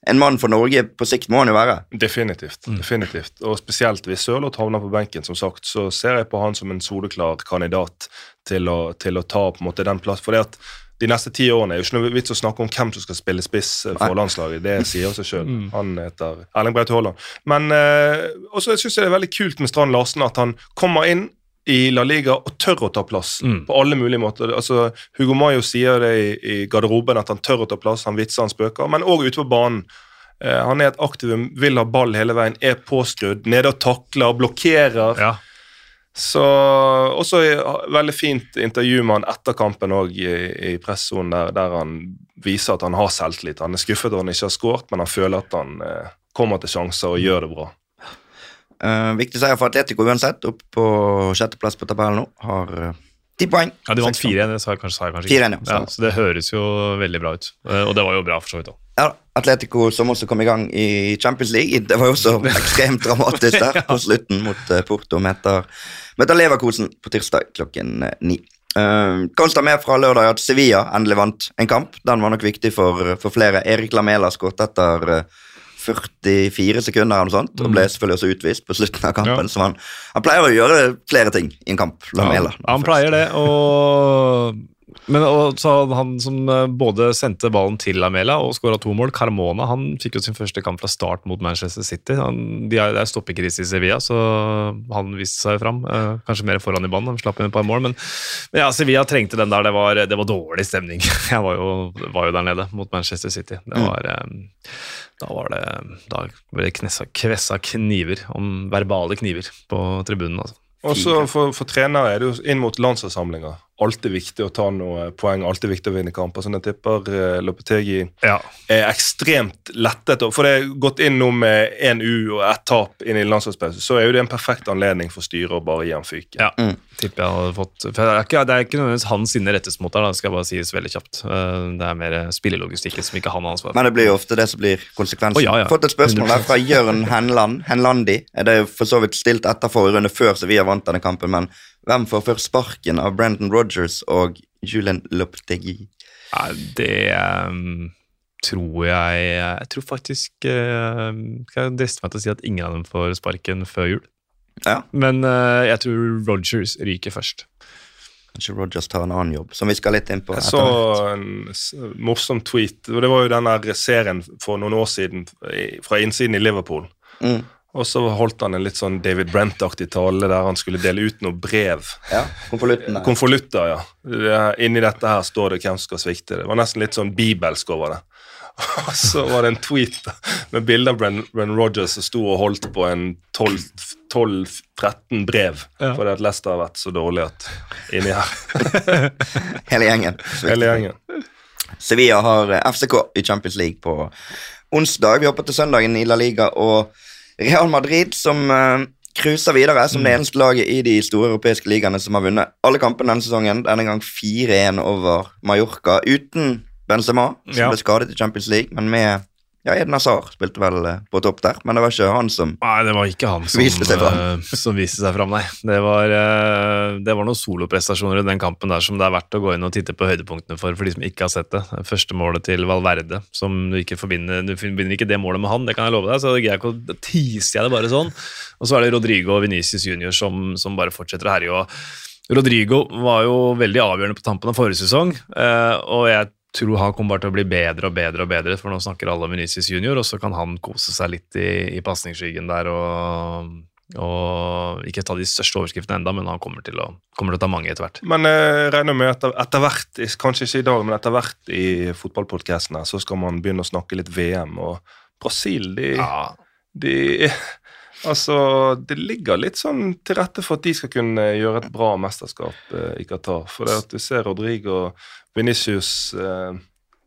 en mann for Norge på sikt må han jo være. Definitivt. definitivt. Og spesielt hvis Sørloth havner på benken, som sagt, så ser jeg på han som en soleklar kandidat til å, til å ta på en måte den plass. For det at de neste ti årene er jo ikke noe vits å snakke om hvem som skal spille spiss eh, for landslaget. Det sier seg sjøl. Han heter Erling Braut Haaland. Men eh, også syns jeg det er veldig kult med Strand Larsen at han kommer inn i La Liga og tør å ta plass Mm. på alle mulige måter. Altså, Hugo Mayo sier det i, i garderoben, at han tør å ta plass, han vitser, han spøker, men òg ute på banen. Eh, han er et aktivum, vil ha ball hele veien, er påskrudd, nede og takler, blokkerer. Ja. Så Også veldig fint intervju med han etter kampen òg, i, i pressonen, der, der han viser at han har selvtillit. Han er skuffet over han ikke har skåret, men han føler at han eh, kommer til sjanser og gjør det bra. Eh, viktig seier for Atletico uansett, opp på sjetteplass på tabellen nå. Har eh, ti poeng. Ja, De vant 4-1, det sa jeg kanskje, sa jeg kanskje 4-1, ja. ja. Så det høres jo veldig bra ut. Uh, Og det var jo bra for så vidt òg. Ja, Atletico som også kom i gang i Champions League. Det var jo også ekstremt dramatisk der på slutten mot Porto. Møter, møter Leverkosen på tirsdag klokken ni. Uh, Konsta med fra lørdag at Sevilla endelig vant en kamp. Den var nok viktig for, for flere. Erik Lamela skåret etter eh, 44 sekunder eller noe sånt, og ble selvfølgelig også utvist på slutten av kampen. Ja. Så han, han pleier å gjøre flere ting i en kamp. Lamela. Ja, han pleier det, og men og så han som eh, både sendte ballen til Lamela og skåra to mål, Carmona, han fikk jo sin første kamp fra start mot Manchester City. Han, de er, det er stoppekrise i Sevilla, så han viste seg fram. Eh, kanskje mer foran i banen, han slapp inn et par mål. Men, men ja, Sevilla trengte den der. Det var, det var dårlig stemning. Jeg var jo, var jo der nede mot Manchester City. Det var, eh, da var det Da ble det knessa, kvessa kniver, om verbale kniver, på tribunen. altså. Og så for, for trenere er det jo inn mot landslagssamlinger. Alltid viktig å ta noen poeng, alltid viktig å vinne kamper. Så jeg tipper uh, Lopetegi Ja. er ekstremt lettet. For det er gått inn nå med én U og ett tap inn i landslagspause, så er jo det en perfekt anledning for styret å bare gi ham fyken. Ja, tipper jeg hadde fått for det, er ikke, det er ikke nødvendigvis hans sine rettesmoter, da, det skal bare sies veldig kjapt. Eh, Det er mer spillelogistikken som ikke han har ansvar for. Men det blir jo ofte det som blir konsekvensen. Oh, ja, ja. Fått et spørsmål her fra Jørn Henland. Henlandi. Det er jo for så vidt stilt etter forrige runde, før Sevilla vant denne kampen, men hvem får først sparken av Brendan Rogers og Julian Lopetegi? Ja, det um, tror jeg Jeg tror faktisk uh, Skal jeg driste meg til å si at ingen av dem får sparken før jul. Ja, Men uh, jeg tror Rogers ryker først. kanskje Rogers tar en annen jobb, som vi skal litt inn på. Jeg så en morsom tweet. og Det var jo den serien for noen år siden fra innsiden i Liverpool. Mm. Og så holdt han en litt sånn David Brent-aktig tale der han skulle dele ut noe brev. Ja. Konvolutter, ja. Det- Inni dette her står det hvem som skal svikte. Det var nesten litt sånn bibelsk over det. Og så var det en tweet med bilde av Brenn, Brenn Rogers som sto og holdt på en 12-13 brev. Ja. Fordi at Leicester har vært så dårlig at inni her. Hele gjengen. Hele gjengen. Sevilla har eh, FCK i Champions League på onsdag. Vi hopper til søndagen i La Liga og Real Madrid som uh, cruiser videre som det eneste laget i de store europeiske ligaene som har vunnet alle kampene denne sesongen. Denne gang 4-1 over Mallorca uten Benzema, som Ja. ble skadet i Champions League, men med ja, Eden Hazard spilte vel eh, på topp der, men det var ikke han som Nei, det var ikke han som Viste seg fram. eh, som viste seg fram, nei. Det var, eh, det var noen soloprestasjoner i den kampen der som det er verdt å gå inn og titte på høydepunktene for, for de som ikke har sett det. Første målet til Valverde, som du ikke forbinder Du forbinder ikke det målet med han, det kan jeg love deg, så greier ikke å da teaser jeg det bare sånn. Og så er det Rodrigo og Venicius Junior som, som bare fortsetter å herje. og Rodrigo var jo veldig avgjørende på tampen av forrige sesong, og jeg tror han kommer bare til å bli bedre og bedre og bedre, for nå snakker alle om Venicius Junior, og så kan han kose seg litt i, i pasningsskyggen der og, og ikke ta de største overskriftene enda, men han kommer til å, kommer til å ta mange etter hvert. Men jeg regner med at etter, hvert, kanskje ikke i dag, men etter hvert i fotballpodkasten så skal man begynne å snakke litt VM. Og Brasil, de, Ja, de Altså, det ligger litt sånn til rette for at de skal kunne gjøre et bra mesterskap eh, i Qatar. For det at du ser Rodrigo, Venicius eh,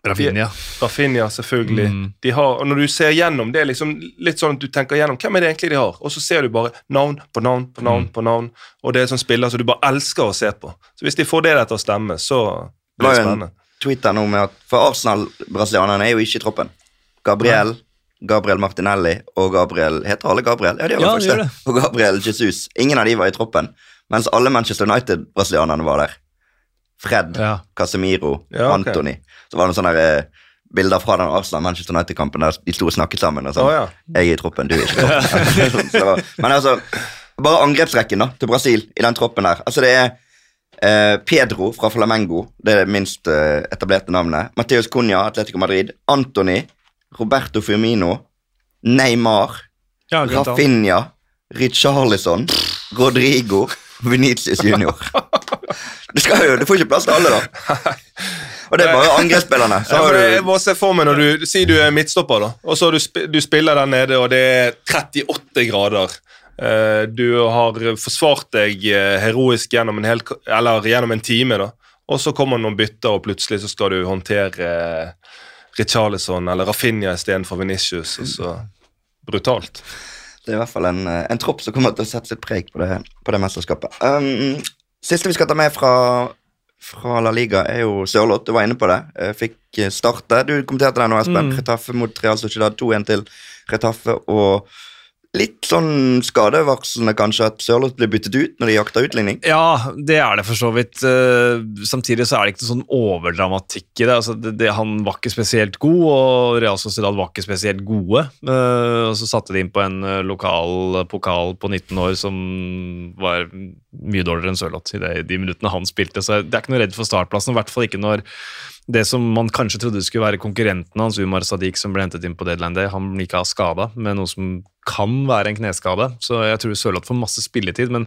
Rafinha. Rafinha, selvfølgelig. Mm. De har, og Når du ser gjennom, det er liksom litt sånn at du tenker gjennom hvem er det egentlig de har, og så ser du bare navn på navn på navn. Mm. på navn, Og det er sånn spiller som du bare elsker å se på. Så Hvis de får det der til å stemme, så Det blir var det jo en spennende. tweet nå med at For Arsenal-brasilianerne er jo ikke i troppen. Gabriel, Gabriel Martinelli og Gabriel Heter alle Gabriel? Ja, de gjør Ja, faktisk de gjør det. Og Gabriel Jesus. Ingen av de var i troppen, mens alle Manchester United-brasilianerne var der. Fred, Ja. Casemiro, Ja, okay. Anthony. Så var det noen sånne der, eh, bilder fra den Arsenal-Manchester United-kampen der de sto og snakket sammen. og sånn. ja. Jeg er i troppen, du er ikke i troppen. Så Men altså, bare angrepsrekken da, til Brasil i den troppen der. Altså det er eh, Pedro fra Flamengo, det er det minst eh, etablerte navnet. Mateus Cunha, Atletico Madrid. Antony, Roberto Firmino, Neymar, Ja. Rafinha, Richarlison, Rodrigo, Venitius Junior. Du, jo, du får ikke plass til alle, da. Og det er bare angrepsspillerne. Så Ja, jeg må se for meg når du sier du er midtstopper, da, og så du, du spiller der nede, og det er 38 grader. Eh, du har forsvart deg eh, heroisk gjennom en, hel, gjennom en time, da. og så kommer noen bytter, og plutselig så skal du håndtere uh, Richarlison eller Rafinha istedenfor Venicius. Og så Brutalt. Det er i hvert fall en, eh, en tropp som kommer til å sette sitt preg på det, på det mesterskapet. Um, siste vi skal ta med fra, fra La Liga, er jo Sørloth. Du var inne på det. Eh, Fikk starte. Du kommenterte det nå, Espen. Mm. Retaffe mot Real Sociedad. 2-1 til Retaffe. Og litt sånn skadevarslende kanskje at Sørloth blir byttet ut når de jakter utligning. Ja, det er det for så vidt. Eh, Samtidig så er det ikke noe sånn overdramatikk i det. Altså, det, det. Han var ikke spesielt god, og Real Sociedad var ikke spesielt gode. Eh, Og så satte de inn på en eh, lokal pokal på 19 år som var mye dårligere enn Sørloth i det, de minuttene han spilte. Så jeg er ikke noe redd for startplassen, i hvert fall ikke når det som man kanskje trodde skulle være konkurrenten hans, Umar Sadiq, som ble hentet inn på deadline day, han ikke av skada, med noe som kan være en kneskade. Så jeg tror Sørloth får masse spilletid, men,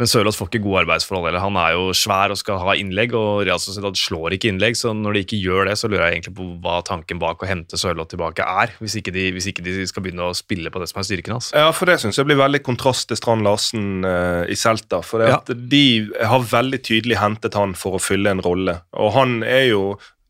men Sørloth får ikke gode arbeidsforhold. heller. han er jo svær og skal ha innlegg, og Real Sociedad slår ikke innlegg. Så når de ikke gjør det, så lurer jeg egentlig på hva tanken bak å hente Sørloth tilbake er. Hvis ikke, de, hvis ikke de skal begynne å spille på det som er styrken hans. Ja, for det syns jeg blir veldig kontrast til Strand Larsen uh, i Celta. For Ja. de har veldig tydelig hentet han for å fylle en rolle. Og han er jo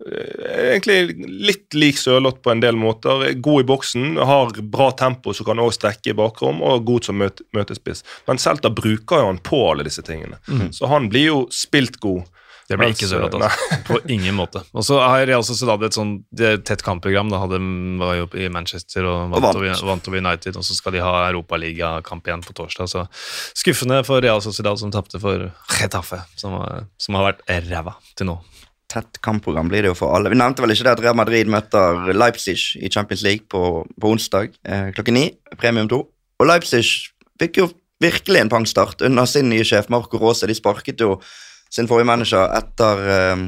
egentlig litt lik Sørloth på en del måter. God i boksen, har bra tempo som kan også strekke i bakrom, og god som møte, møtespiss. Men Celta bruker jo han på alle disse tingene. Så han blir jo spilt god. Det ble ikke Sørloth, altså. På ingen måte. Og så har Real Sociedad et sånn tett kampprogram. Da hadde, var jo i Manchester og Og vant, vant. over- vant United, og så skal de ha Europaligakamp igjen på torsdag. Så skuffende for Real Sociedad, som tapte for Getafe, som, som har vært ræva til nå. Tett kampprogram blir det jo for alle. Vi nevnte vel ikke det at Real Madrid møter Leipzig i Champions League på, på onsdag eh, klokken ni. Premium 2. Og Leipzig fikk jo virkelig en pangstart under sin nye sjef Marco Rose. De sparket jo sin forrige manager etter eh,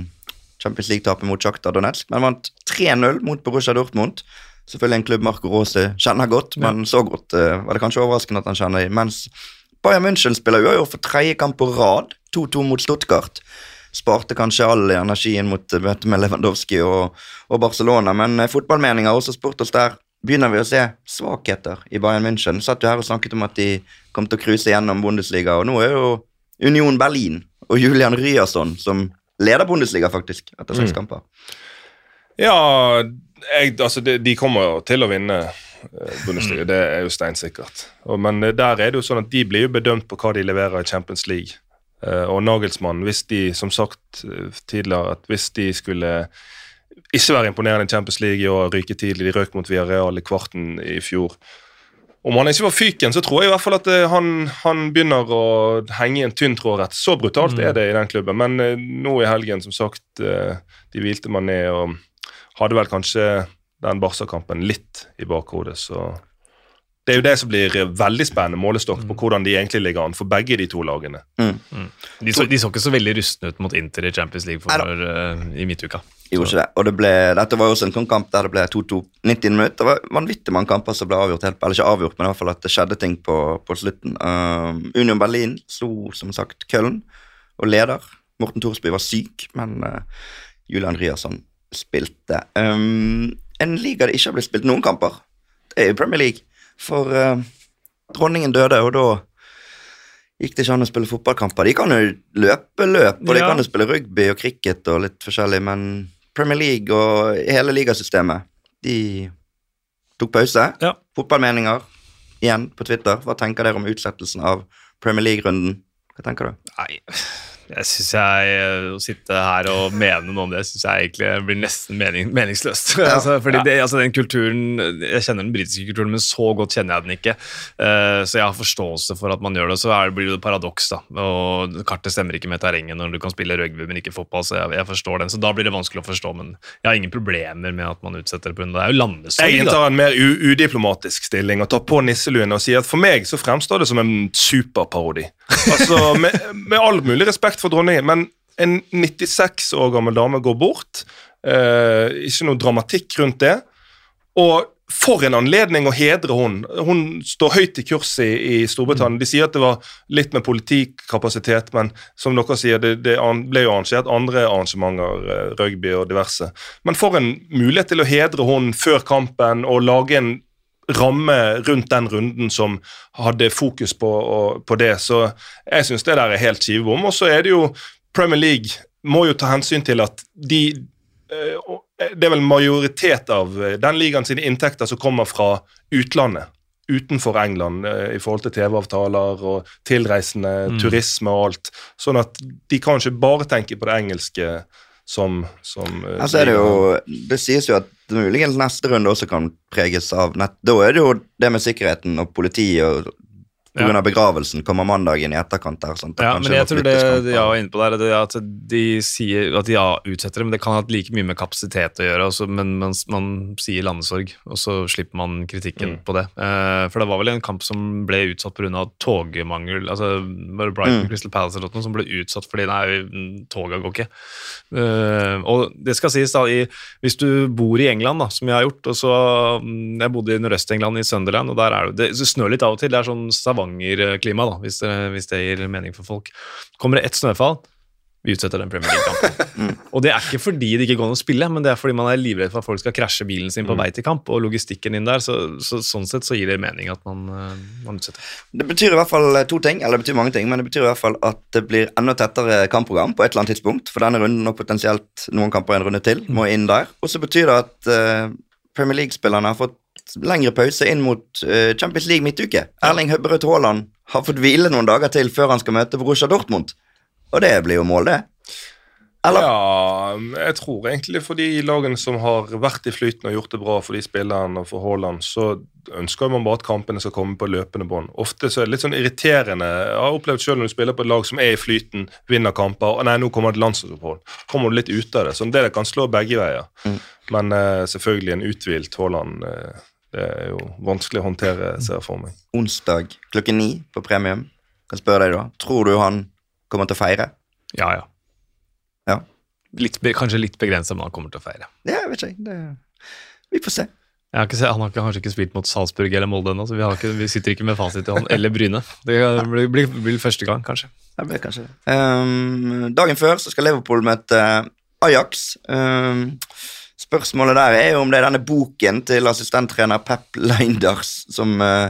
Champions League-tapet mot Shakhtar Donetsk, men vant 3-0 mot Borussia Dortmund. Selvfølgelig en klubb Marco Rose kjenner godt, men så godt eh, var det kanskje overraskende at han kjenner dem. Mens Bayern München spiller uavgjort for tredje kamp på rad, 2-2 mot Stuttgart. Sparte kanskje all energien mot eh, møtet med Lewandowski og, og Barcelona, men eh, fotballmeninger har også spurt oss der. Begynner vi å se svakheter i Bayern München? Satt jo her og snakket om at de kom til å cruise gjennom Bundesliga, og nå er jo Union Berlin og Julian Ryerson som leder Bundesliga, faktisk, etter seks kamper. Ja, jeg, altså de, de kommer jo til å vinne eh, Bundesliga, det er jo steinsikkert. Men der er det jo sånn at de blir jo bedømt på hva de leverer i Champions League. Eh, og Nagelsmann, hvis de, som sagt eh, tidligere, at hvis de skulle ikke være imponerende i Champions League i år, ryke tidlig, de røk mot Villarreal i kvarten i fjor. Om han ikke var fyken, så tror jeg i hvert fall at eh, han, han begynner å henge i en tynn tråd rett. Så brutalt er det i den klubben. Men nå i helgen, som sagt, de hvilte man ned og hadde vel kanskje den Barca-kampen litt i bakhodet, så Det er jo det som blir eh, veldig spennende målestokk på hvordan de egentlig ligger an for begge de to lagene. De så, de så ikke så veldig rustne ut mot Inter i Champions League for, uh, i midtuka. Gjorde ikke det. Og det ble, dette var jo også en sånn kamp der det ble 2-2 90 minutter. Det var vanvittig mange kamper som ble avgjort helt, eller ikke avgjort, men i hvert fall at det skjedde ting på, på slutten. Um, Union Berlin slo som sagt Köln og leder. Morten Thorsby var syk, men uh, Julian Ryerson spilte. Um, en liga det ikke har blitt spilt noen kamper, det er jo Premier League. For eh, dronningen døde, og da gikk det ikke an å spille fotballkamper. De kan jo løpe løp, og de Ja. kan jo spille rugby og cricket og litt forskjellig, men Premier League og hele ligasystemet, de tok pause. Ja. Fotballmeninger igjen på Twitter. Hva tenker dere om utsettelsen av Premier League-runden? Hva tenker du? Nei, jeg syns jeg eh, Å sitte her og mene noe om det, syns jeg egentlig blir nesten mening, meningsløst. altså, fordi det, altså, den kulturen Jeg kjenner den britiske kulturen, men så godt kjenner jeg den ikke. Uh, så jeg har forståelse for at man gjør det. Så er det, blir det et paradoks, da. Og kartet stemmer ikke med terrenget når du kan spille rugby, men ikke fotball, så jeg, jeg forstår den. Så da blir det vanskelig å forstå, men jeg har ingen problemer med at man utsetter det på det. er jo Jeg landesorg, da. inntar en mer udiplomatisk stilling og tar på nisseluen og sier at for meg så fremstår det som en superparodi. Altså, med, med all mulig respekt for dronningen, men en 96 år gammel dame går bort. Eh, ikke noe dramatikk rundt det. Og for en anledning å hedre hun. Hun står høyt i kurs i, i Storbritannia. De sier at det var litt med politikapasitet, men som dere sier, det, det ble jo arrangert andre arrangementer, eh, rugby og diverse. Men for en mulighet til å hedre hun før kampen og lage en ramme rundt den runden som hadde fokus på, og, på det. Så jeg syns det der er helt skivebom. Og så er det jo Premier League må jo ta hensyn til at de eh, Det er vel majoritet av eh, den ligaen sine inntekter som kommer fra utlandet. Utenfor England eh, i forhold til TV-avtaler og tilreisende turisme og alt. Sånn at de kan ikke bare tenke på det engelske som, som eh, er det jo Det sies jo at muligens neste runde også kan preges av nett. Da er det jo det med sikkerheten og politi og På grunn av begravelsen kommer mandagen i etterkant. der, sånn Ja, men jeg tror det ja, inne på der, det er at de sier at de ja, utsetter det, men det kan ha like mye med kapasitet å gjøre, også, men man, man sier landesorg, og så slipper man kritikken på det. Eh, for det var vel en kamp som ble utsatt pga. togmangel, altså var det Brighton Crystal Palace eller noe som ble utsatt fordi nei, toga går ikke. Eh, og det skal sies da, i, hvis du bor i England, da, som jeg har gjort, og så mm, Jeg bodde i Nordøst-England, i Sunderland, og der er det, det snør litt av og til. Det er sånn Stavanger-klima, da, hvis det, hvis det gir mening for folk. Kommer det ett snøfall, vi utsetter den Premier League-kampen. Og det er ikke fordi det ikke går an å spille, men det er fordi man er livredd for at folk skal krasje bilen sin på vei til kamp, og logistikken inn der, så, så sånn sett så gir det mening at man, eh, man utsetter. Det betyr i hvert fall to ting, eller det betyr mange ting, men det betyr i hvert fall at det blir enda tettere kampprogram på et eller annet tidspunkt, for denne runden og potensielt noen kamper en runde til må inn der. Og så betyr det at eh, Premier League-spillerne har fått lengre pause inn mot eh, Champions League midtuke. Erling Høbberød Haaland har fått hvile noen dager til før han skal møte Borussia Dortmund. Og det blir jo mål, det. Eller? Ja, jeg tror egentlig for de lagene som har vært i flyten og gjort det bra for de spillerne og for Haaland, så ønsker man bare at kampene skal komme på løpende bånd. Ofte så er det litt sånn irriterende. Jeg har opplevd selv når du spiller på et lag som er i flyten, vinner kamper, og nei, nå kommer det landslagsopphold. Kommer du litt ut av det. Sånn det kan slå begge veier. Men uh, selvfølgelig en uthvilt Haaland eh, det er jo vanskelig å håndtere, ser jeg for meg. Onsdag klokken ni på premium. Kan spørre deg da. Tror du han kommer til å feire? Ja, ja. Ja. Litt, kanskje litt begrensa, men han kommer til å feire. Ja, jeg vet ikke. Det... Vi får se. Jeg har ikke se, han har kanskje ikke spilt mot Salzburg eller Molde ennå, så vi, har ikke, vi sitter ikke med fasit i hånd. Eller Bryne. Det blir, blir, blir første gang, kanskje. Det blir kanskje det. Um, dagen før så skal Liverpool møte Ajax. Ehm, spørsmålet der er jo om det er denne boken til assistenttrener Pep Leinders som uh,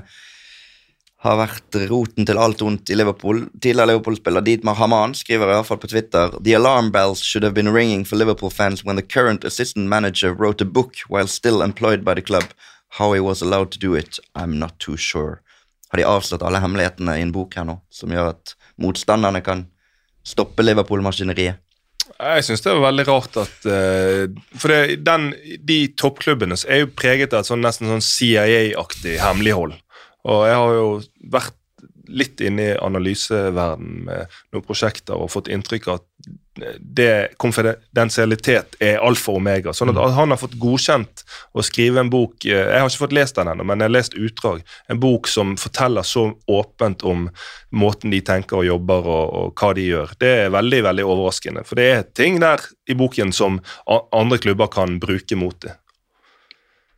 har vært roten til alt ondt i Liverpool. Tidligere Liverpool-spiller Dietmar Haman skriver i hvert fall på Twitter The alarm bells should have been ringing for Liverpool fans when the current assistant manager wrote a book while still employed by the club. How he was allowed to do it, I'm not too sure. Har de avslørt alle hemmelighetene i en bok her nå, som gjør at motstanderne kan stoppe Liverpool-maskineriet? Jeg syns det er veldig rart at eh, For det, den, de toppklubbene er jo preget av et sånn, nesten sånn CIA-aktig hemmelighold. Og jeg har jo vært litt inn i analyseverdenen med noen prosjekter og fått inntrykk av at det konfidensialitet er alfa og omega. Sånn at han har fått godkjent å skrive en bok eh, Jeg har ikke fått lest den ennå, men jeg har lest utdrag. En bok som forteller så åpent om måten de tenker og jobber og, og hva de gjør. Det er veldig veldig overraskende. For det er ting der i boken som andre klubber kan bruke mot det.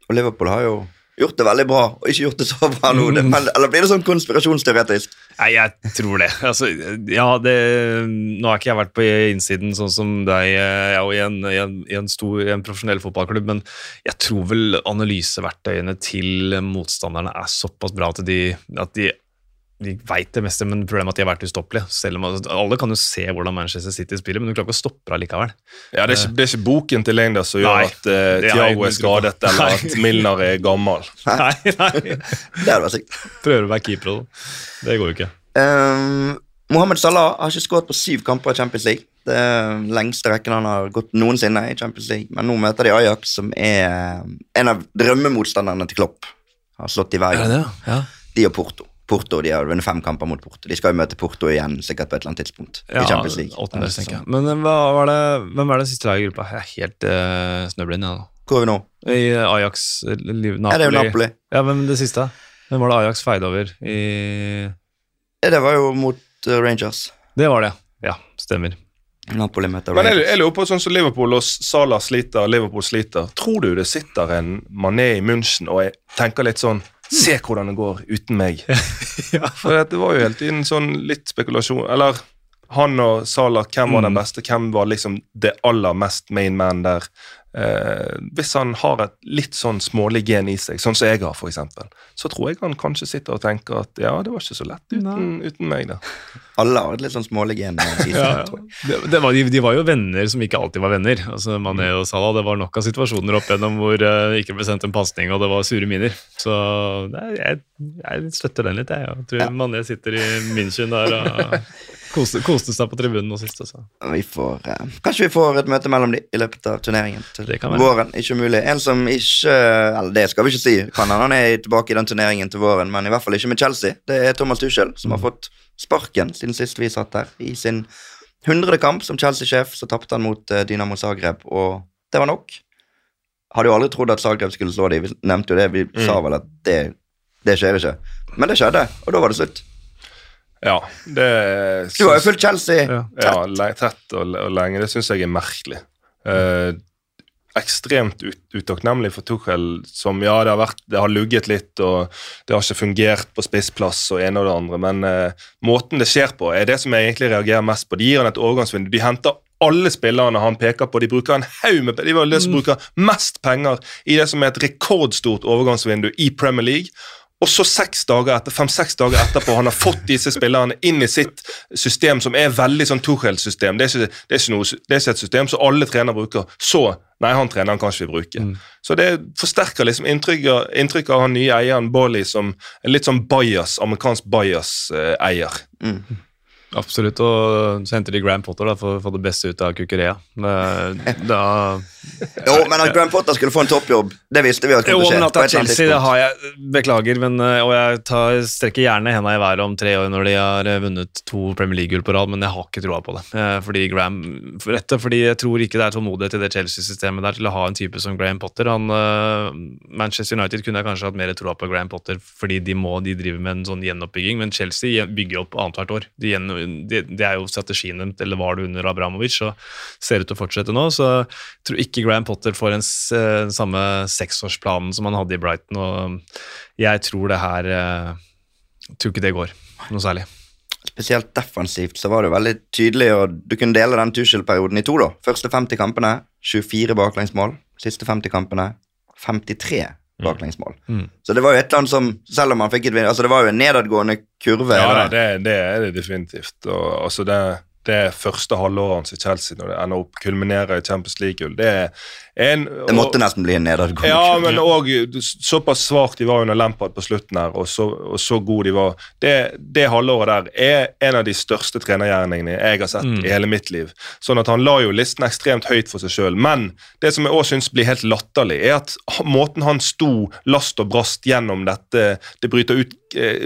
Og Liverpool har jo gjort det veldig bra, og ikke gjort det så bra nå. Mm. eller blir det sånn konspirasjonsteoretisk? Nei, jeg tror det. Altså, ja, det Nå har ikke jeg vært på innsiden sånn som deg eh, ja, i, en, i, en, i, en stor, en profesjonell fotballklubb, men jeg tror vel analyseverktøyene til motstanderne er såpass bra at de, at de de veit det meste, men problemet er at de har vært ustoppelige. Selv om, alle kan jo se hvordan Manchester City spiller, men du klarer ikke å stoppe det likevel. Ja, Det er ikke, det er ikke boken til Lengda som gjør Nei, at uh, Tiago Thiago er skadet, eller Nei. at Milner er gammel. Nei, nei. Det hadde vært sykt. Prøver å være keeper da. Det går jo ikke. Um, Mohammed Salah har ikke skåret på syv kamper i Champions League. Det er den lengste rekken han har gått noensinne i Champions League. Men nå møter de Ajax, som er en av drømmemotstanderne til Klopp. Har slått i veien. Ja. Ja. De og Porto. Porto, De har vunnet fem kamper mot Porto. De skal jo møte Porto igjen sikkert på et eller annet tidspunkt. i Champions League. åttendels, tenker jeg. Men eh, hva var det, hvem er det siste laget i gruppa? Jeg er helt uh, snøblind, jeg nå. Hvor er vi nå? I eh, Ajax, Napoli. Ja, det er jo Napoli. Ja, hvem det siste? Hvem var det Ajax feide over i Ja, Det var jo mot uh, Rangers. Det var det, ja. Stemmer. Napoli møter Men jeg, jeg lurer på sånn som Liverpool og Salah sliter, Liverpool sliter. Tror du det sitter en Mané i München og jeg tenker litt sånn Se hvordan det går uten meg. For det var jo hele tiden sånn litt spekulasjon Eller han og Salah, hvem var den beste? Hvem var liksom det aller mest main man der? Eh, hvis han har et litt sånn smålig gen i seg, sånn som jeg har, f.eks., så tror jeg han kanskje sitter og tenker at ja, det var ikke så lett uten, uten meg, da. Alle har et litt sånn smålig gen. i seg, tror jeg. Det, det var, de, de var jo venner som ikke alltid var venner. Altså Mané og Salah, Det var nok av situasjoner opp igjennom hvor det ikke ble sendt en pasning, og det var sure miner. Så nei, jeg, jeg støtter den litt, jeg. Jeg tror Mané sitter i München der og Koste, koste seg på tribunen nå sist. Altså. Vi får, eh, kanskje vi får et møte mellom de i løpet av turneringen til våren. Ikke umulig. En som ikke Eller det skal vi ikke si. Kan han, han er tilbake i den turneringen til våren, men i hvert fall ikke med Chelsea. Det er Thomas Tuchel som har Mm. fått sparken siden sist vi satt her. I sin hundrede kamp som Chelsea-sjef så tapte han mot eh, Dynamo Zagreb, og det var nok. Hadde jo aldri trodd at Zagreb skulle slå dem. Vi nevnte jo det. Vi Mm. sa vel at det, det skjer ikke. Men det skjedde, og da var det slutt. Ja, det Du har jo fulgt Chelsea Ja. Ja, tett og, og lenge. Det syns jeg er merkelig. Eh, ekstremt ut, utakknemlig for Tuchel, som ja, det har, vært, det har lugget litt, og det har ikke fungert på spissplass og ene og det andre, men eh, måten det skjer på, er det som jeg egentlig reagerer mest på. De gir han et overgangsvindu. De henter alle spillerne han peker på. De bruker en haug med De var det som bruker mest penger i det som er et rekordstort overgangsvindu i Premier League. Og så seks dager etter, fem-seks dager etterpå han har fått disse spillerne inn i sitt system, som er veldig sånn Tuchel-system. Det, det, det er ikke et system som alle trenere bruker. Så Nei, han treneren kan ikke vi bruke. Så det forsterker liksom inntrykket, inntrykket av han nye eieren Bolly som en litt sånn bias, amerikansk bias-eier. Absolutt, og så henter de Graham Potter da, for å få det beste ut av Kukurea. Da Jo, men at Graham Potter skulle få en toppjobb, det visste vi at Jo, å skje. men at det er Chelsea, det har jeg Beklager, men, eh, og jeg tar, strekker gjerne henda i været om tre år når de har eh, vunnet to Premier League-gull på rad, men jeg har ikke troa på det. Eh, Fordi Graham, for etter, fordi jeg tror ikke det er tålmodighet i det Chelsea-systemet der til å ha en type som Graham Potter. Han, Manchester United kunne jeg kanskje hatt mer troa på Graham Potter, fordi de må, de driver med en sånn gjenoppbygging, men Chelsea bygger opp annethvert år. De gjen- det de er jo strategien deres, eller var det under Abramovic, og ser ut til å fortsette nå. Så jeg tror ikke Graham Potter får den eh, samme seksårsplanen som han hadde i Brighton, og jeg tror det her jeg Tror ikke det går noe særlig. Spesielt defensivt så var det veldig tydelig, og du kunne dele den Tuchel-perioden i to. da. Første 50 kampene, 24 baklengsmål. Siste 50 kampene, 53 baklengsmål. Mm. Så det var jo et eller annet som, selv om han fikk et altså det var jo en nedadgående kurve. Ja, da, det, det er det definitivt. Og, altså det, det første halvåret hans i Chelsea, når det ender opp kulminerer i Champions League-gull, det er en det måtte nesten bli en nedadgående Ja, men òg såpass svakt de var under Lampard på slutten her, og så, og så gode de var. Det, det halvåret der er en av de største trenergjerningene jeg har sett i hele mitt liv. Sånn at han la jo listen ekstremt høyt for seg sjøl. Men det som jeg òg syns blir helt latterlig, er at måten han sto last og brast gjennom dette Det bryter ut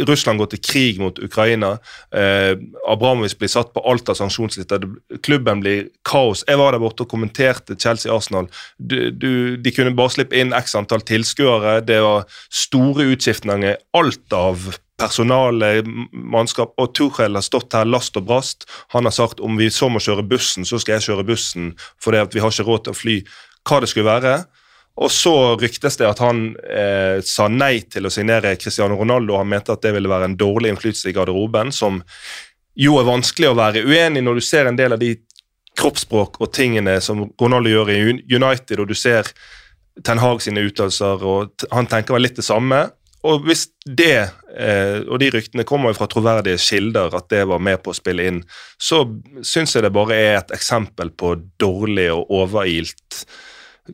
Russland går til krig mot Ukraina. Eh, Abramovic blir satt på alt av sanksjonslister. Klubben blir kaos. Jeg var der borte og kommenterte Chelsea-Arsenal. De kunne bare slippe inn x antall tilskuere. Det var store utskiftninger. Alt av personale, mannskap. Og Tuchel har stått her last og brast. Han har sagt om vi så må kjøre bussen, så skal jeg kjøre bussen, for at vi har ikke råd til å fly. Hva det skulle være. Og så ryktes det at han eh, sa nei til å signere Cristiano Ronaldo. Han mente at det ville være en dårlig innflytelse i garderoben, som jo er vanskelig å være uenig når du ser en del av de kroppsspråk og tingene som Ronaldo gjør i United, og du ser Ten Hag sine uttalelser, og han tenker vel litt det samme. Og hvis det, eh, og de ryktene kommer jo fra troverdige kilder, at det var med på å spille inn, så syns jeg det bare er et eksempel på dårlig og overilt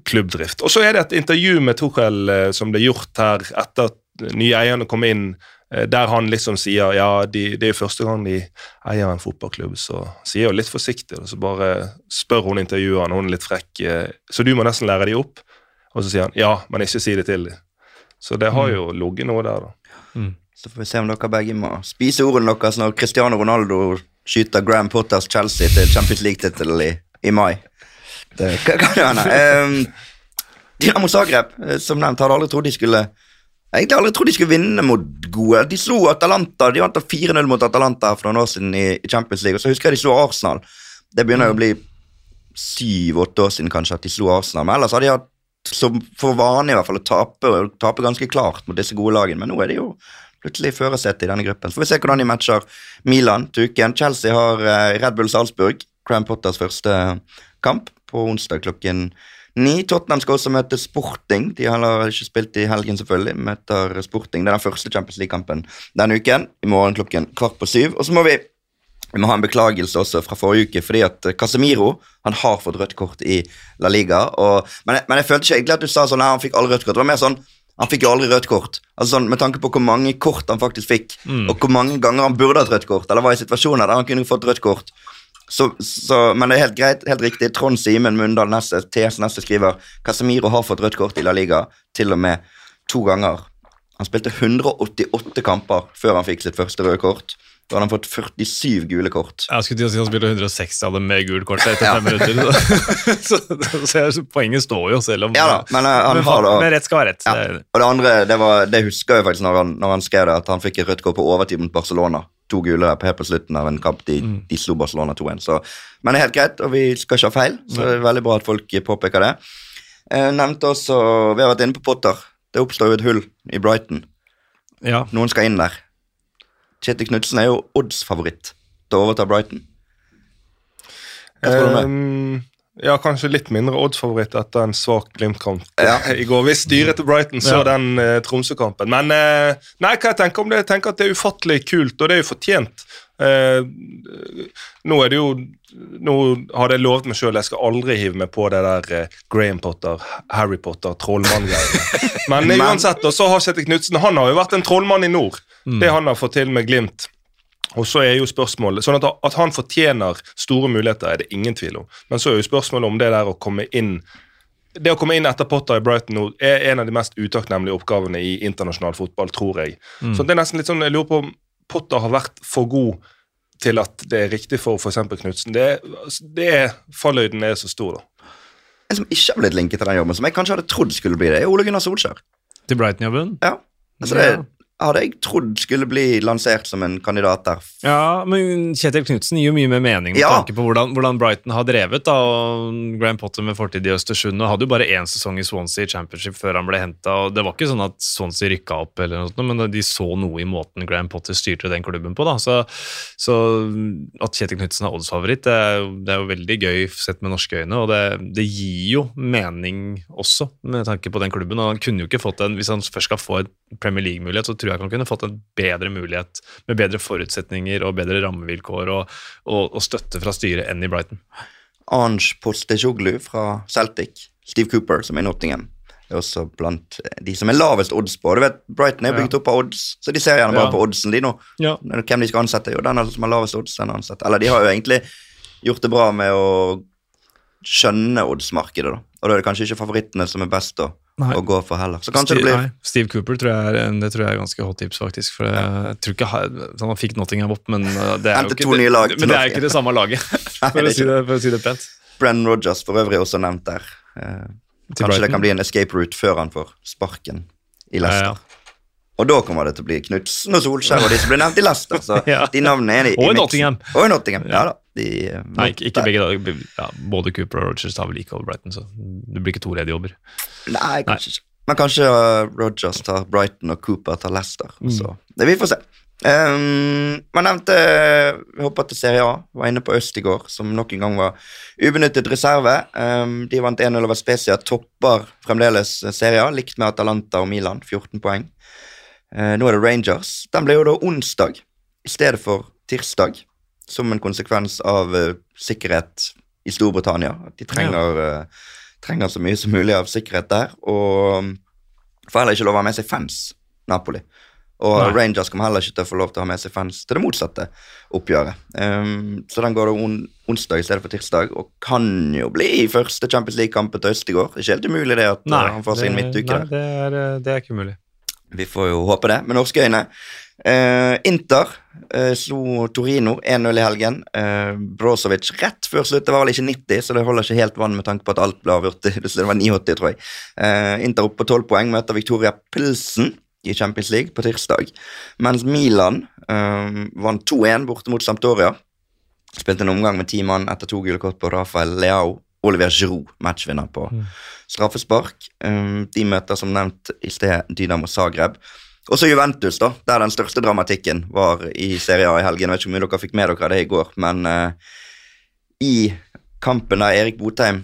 klubbdrift. Og så er det et intervju med Tuchel eh, som ble gjort her etter at nye eierne kom inn, eh, der han liksom sier ja, de, det er jo første gang de eier en fotballklubb, så sier hun litt forsiktig, og så bare spør hun intervjueren, hun er litt frekk, eh, så du må nesten lære de opp. Og så sier han ja, men ikke si det til dem. Så det har jo ligget noe der, da. Så får vi se om dere begge må spise ordene deres når Cristiano Ronaldo skyter Graham Potters Chelsea til Champions League-tittelen i, i mai. Det kan jo hende. Um, Dinamo Zagreb, eh, som nevnt, hadde aldri trodd de skulle Egentlig aldri trodd de skulle vinne mot gode. De slo Atalanta, de vant 4-0 mot Atalanta for noen år siden i, i Champions League. Og så husker jeg de slo Arsenal. Det begynner jo å bli syv-åtte år siden kanskje at de slo Arsenal. Men ellers har de hatt som for vane i hvert fall å tape, og tape ganske klart mot disse gode lagene. Men nå er de jo plutselig i førersetet i denne gruppen. Så får vi se hvordan de matcher Milan til uken. Chelsea har eh, Red Bull Salzburg, Cram Potters første kamp, på onsdag klokken ni. Tottenham skal også møte Sporting. De har ikke spilt i helgen, selvfølgelig. Møter Sporting. Det er den første Champions League-kampen denne uken. I morgen klokken kvart på syv. Og så må vi vi må ha en beklagelse også fra forrige uke, fordi at Casemiro han har fått rødt kort i La Liga. Og, men, jeg, men jeg følte ikke egentlig at du sa sånn nei, han fikk alle rødt kort. Det var mer sånn Han fikk jo aldri rødt kort. Altså sånn, Med tanke på hvor mange kort han faktisk fikk, og hvor mange ganger han burde hatt rødt kort, eller var i situasjoner der han kunne fått rødt kort. Så, så, men det er helt greit, helt riktig. Trond Simen Mundal Nesse, TS Nesse skriver Casemiro har fått rødt kort i La Liga til og med to ganger. Han spilte 188 kamper før han fikk sitt første røde kort. Da hadde han fått 47 gule kort. Jeg skulle til å si han spilte 160 av dem med gult kort etter fem minutter. så, så så, poenget står jo, selv om Ja da, men eh, han har da Men rett skal være rett. Ja. Og det andre, det, var, det husker jeg faktisk når han, når han skrev det, at han fikk et rødt kort på overtid mot Barcelona. To gule der på slutten av en kamp. De, de slo Barcelona 2-1. Så- Men det er helt greit, og vi skal ikke ha feil, så det er veldig bra at folk påpeker det. Jeg nevnte også, Vi har vært inne på Potter. Det oppstår jo et hull i Brighton. Ja. Noen skal inn der. Kjetil Knutsen er jo odds-favoritt til å overta Brighton. Hva tror du med? Ehm, ja, kanskje litt mindre oddsfavoritt etter en svak Glimt-kamp Ja. i går. Hvis styret til Brighton så Ja. den eh, Tromsø-kampen. Men eh, nei, hva jeg tenker om det? Jeg tenker at det er ufattelig kult, og det er jo fortjent. Eh, nå er det jo Nå hadde jeg lovet meg sjøl jeg skal aldri hive meg på det der eh, Graham Potter, Harry Potter, trollmann-greiene. Men, Men- uansett, og så har Kjetil Knutsen Han har jo vært en trollmann i nord. Det han har fått til med Glimt. Og så er jo spørsmålet, sånn at, at han fortjener store muligheter, er det ingen tvil om. Men så er jo spørsmålet om det der å komme inn det å komme inn etter Potter i Brighton nå er en av de mest utakknemlige oppgavene i internasjonal fotball, tror jeg. Så det er nesten litt sånn, Jeg lurer på om Potter har vært for god til at det er riktig for f.eks. Knutsen. Det, det er Falløyden er så stor, da. En som ikke har blitt linket til den jobben, som jeg kanskje hadde trodd skulle bli det, er Ole Gunnar Solskjær. Til Brighton-jobben? Ja, altså det hadde jeg trodd skulle bli lansert som en kandidat der. Ja, men Kjetil Knutsen gir jo mye mer mening med Ja. tanke på hvordan, hvordan Brighton har drevet. da, og Graham Potter med fortid i Østersund og hadde jo bare én sesong i Swansea Championship før han ble henta. Det var ikke sånn at Swansea rykka opp, eller noe sånt, men de så noe i måten Graham Potter styrte den klubben på. da, Så, så at Kjetil Knutsen er oddsfavoritt, det, er det er jo veldig gøy sett med norske øyne. Og det, det gir jo mening også, med tanke på den klubben. og han kunne jo ikke fått en, Hvis han først skal få en Premier League-mulighet, så tror jeg han kunne fått en bedre mulighet med bedre forutsetninger og bedre rammevilkår og, og, og støtte fra styret enn i Brighton. Ange Postejoglu fra Celtic, Steve Cooper, som er i Nottingham, er også blant de som er lavest odds på. Du vet, Brighton er bygd opp av odds, så de ser gjerne bare Ja. på oddsen de nå. Ja. Hvem de skal ansette, jo den som har lavest odds, den ansetter. Eller de har jo egentlig gjort det bra med å skjønne oddsmarkedet, da. Og da er det kanskje ikke favorittene som er best å, Nei. å gå for heller. Så kanskje det Steve, blir nei, Steve Cooper tror jeg er, det tror jeg er ganske hot tips, faktisk. For jeg, jeg tror ikke ha- Han fikk Nottingham opp, men uh, det er jo ikke, nye lag det, men det er ikke det samme laget, for, å si det, for å si det pent. Brenn Rogers for øvrig også nevnt der. Eh, kanskje det kan bli en escape route før han får sparken i Leicester. Ja, ja. Og da kommer det til å bli Knutsen og Solskjær og de som blir nevnt i Leicester. Så Ja. de navnene er i, i Og i. Nottingham. Og i Nottingham, ja, da. De, eh, Nei, ikke, ikke begge dager. Ja, både Cooper og Rogers tar vel like over Brighton, så det blir ikke to ledige jobber. Nei, kanskje ikke. Men kanskje uh, Rogers tar Brighton og Cooper tar Leicester. Mm. Så det vi får se. Um, man nevnte Vi hopper til Serie A. Var inne på Øst i går, som nok en gang var ubenyttet reserve. Um, de vant 1-0 over Spezia, topper fremdeles Serie A, likt med Atalanta og Milan. 14 poeng. Eh, nå er det Rangers. Den ble jo da onsdag i stedet for tirsdag, som en konsekvens av uh, sikkerhet i Storbritannia. At de trenger, uh, trenger så mye som mulig av sikkerhet der. Og får heller ikke lov å ha med seg fans, Napoli. Og Nei. Rangers kommer heller ikke til å få lov til å ha med seg fans til det motsatte oppgjøret. Um, så den går da on onsdag i stedet for tirsdag, og kan jo bli første Champions League-kampen til Østegård. Ikke helt umulig det at Nei, han får seg en midtuke der. det, er, det er ikke umulig. Vi får jo håpe det, med norske øyne. Uh, Inter uh, slo Torino 1-0 i helgen. Uh, Brozovic rett før slutt. Det var vel ikke 90, så det holder ikke helt vann med tanke på at alt ble avgjort. Det var 89, tror jeg. Inter opp på 12 poeng møter Victoria Pilsen i Champions League på tirsdag. Mens Milan vant 2-1 borte mot Sampdoria. Spilte en omgang med ti mann etter to gule kort på Rafael Leao. Oliver Giroud, matchvinner på straffespark. Um, de møter som nevnt i sted Dynamo Zagreb. Og så Juventus, da, der den største dramatikken var i Serie A i helgen. Jeg vet ikke mye dere fikk med dere det i går, men uh, i kampen der Erik Botheim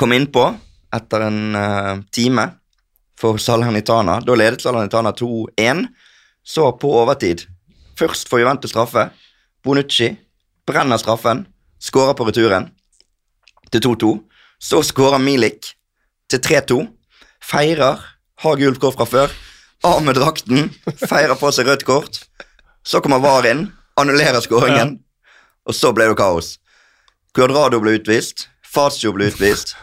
kom innpå etter en uh, time for Salernitana, da ledet Salernitana 2-1. Så på overtid, først får Juventus straffe. Bonucci brenner straffen, skårer på returen til 2-2. Så skårer Milik til 3-2. Feirer har gult kort fra før. Av med drakten, feirer på seg rødt kort. Så kommer VAR inn, annullerer skåringen, og så ble det kaos. Cuadrado ble utvist, Fazio ble utvist,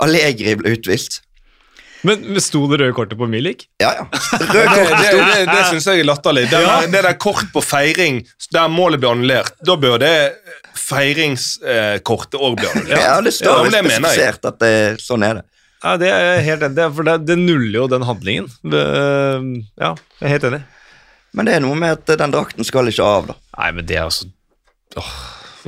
Allegri ble utvist. Men men sto det røde kortet på Milik? Ja, ja. Rød Det, det, det, det syns jeg er latterlig. Det, der, det der kort på feiring der målet blir annullert, da bør det feiringskortet òg bli annullert. Ja, det står Ja, det spesifisert at det, sånn er det. Ja, det er jeg helt enig i, for det, det nuller jo den handlingen. Det, ja, jeg er helt enig. Men det er noe med at den drakten skal ikke av, da. Nei, men det er altså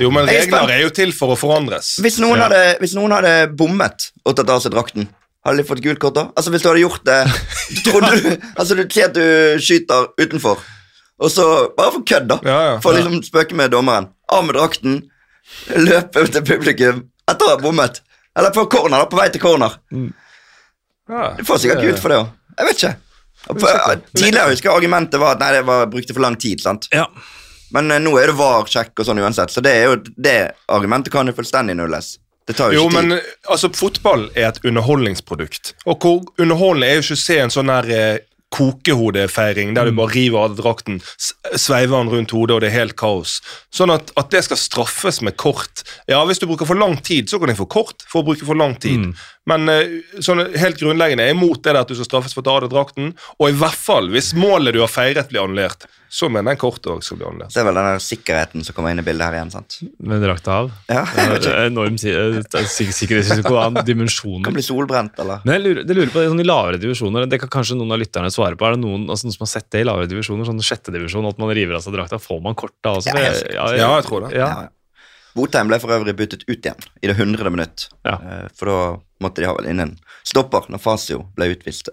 Jo, men er regler er jo til for å forandres. Hvis noen, Ja. hadde, hvis noen hadde bommet og tatt av seg drakten, hadde de fått gult kort da? Altså Hvis du hadde gjort det Trodde du Altså Du sier at du skyter utenfor, og så Bare for kødd, da. Ja, ja. For å liksom spøke med dommeren. Av med drakten, løpe ut til publikum etter å ha bommet. Eller på corner, da. På vei til corner. Ja. Du får sikkert gult for det òg. Jeg vet ikke. På- Tidligere husker jeg argumentet var at nei, det var, brukte for lang tid. sant? Ja. Men eh, nå er det VAR-sjekk og sånn uansett, så det er jo det argumentet kan jo fullstendig nulles. Det tar jo Jo, ikke tid. men altså, fotball er et underholdningsprodukt. Og hvor underholdende er jo ikke å se en sånn her eh, kokehodefeiring der du bare river av drakten, sveiver den rundt hodet, og det er helt kaos. Sånn at, at det skal straffes med kort Ja, hvis du bruker for lang tid, så kan jeg få kort for å bruke for lang tid. Men eh, sånn helt grunnleggende er imot det der at du skal straffes for å ta av deg drakten. Og i hvert fall hvis målet du har feiret, blir annullert, så mener jeg kortet òg skal bli annerledes. Så er vel den der sikkerheten som kommer inn i bildet her igjen, sant? Med drakta av. Ja, jeg Enorm eh, sikkerhetsrisiko av Kan dimensjoner. bli solbrent, eller? Men jeg lurer, det lurer på det, sånn I lavere divisjoner, det kan kanskje noen av lytterne svare på. Er det noen, altså, noen som har sett det i lavere divisjoner, sånn sjette divisjon, at man river av seg drakta? Får man kort da også? Ja, helt jeg, Ja, jeg tror det. Ja. Ja, ja. Botheim ble for øvrig byttet ut igjen i det hundrede minutt. Ja. Eh, For da måtte de ha vel inn en stopper når Fasio ble utvist.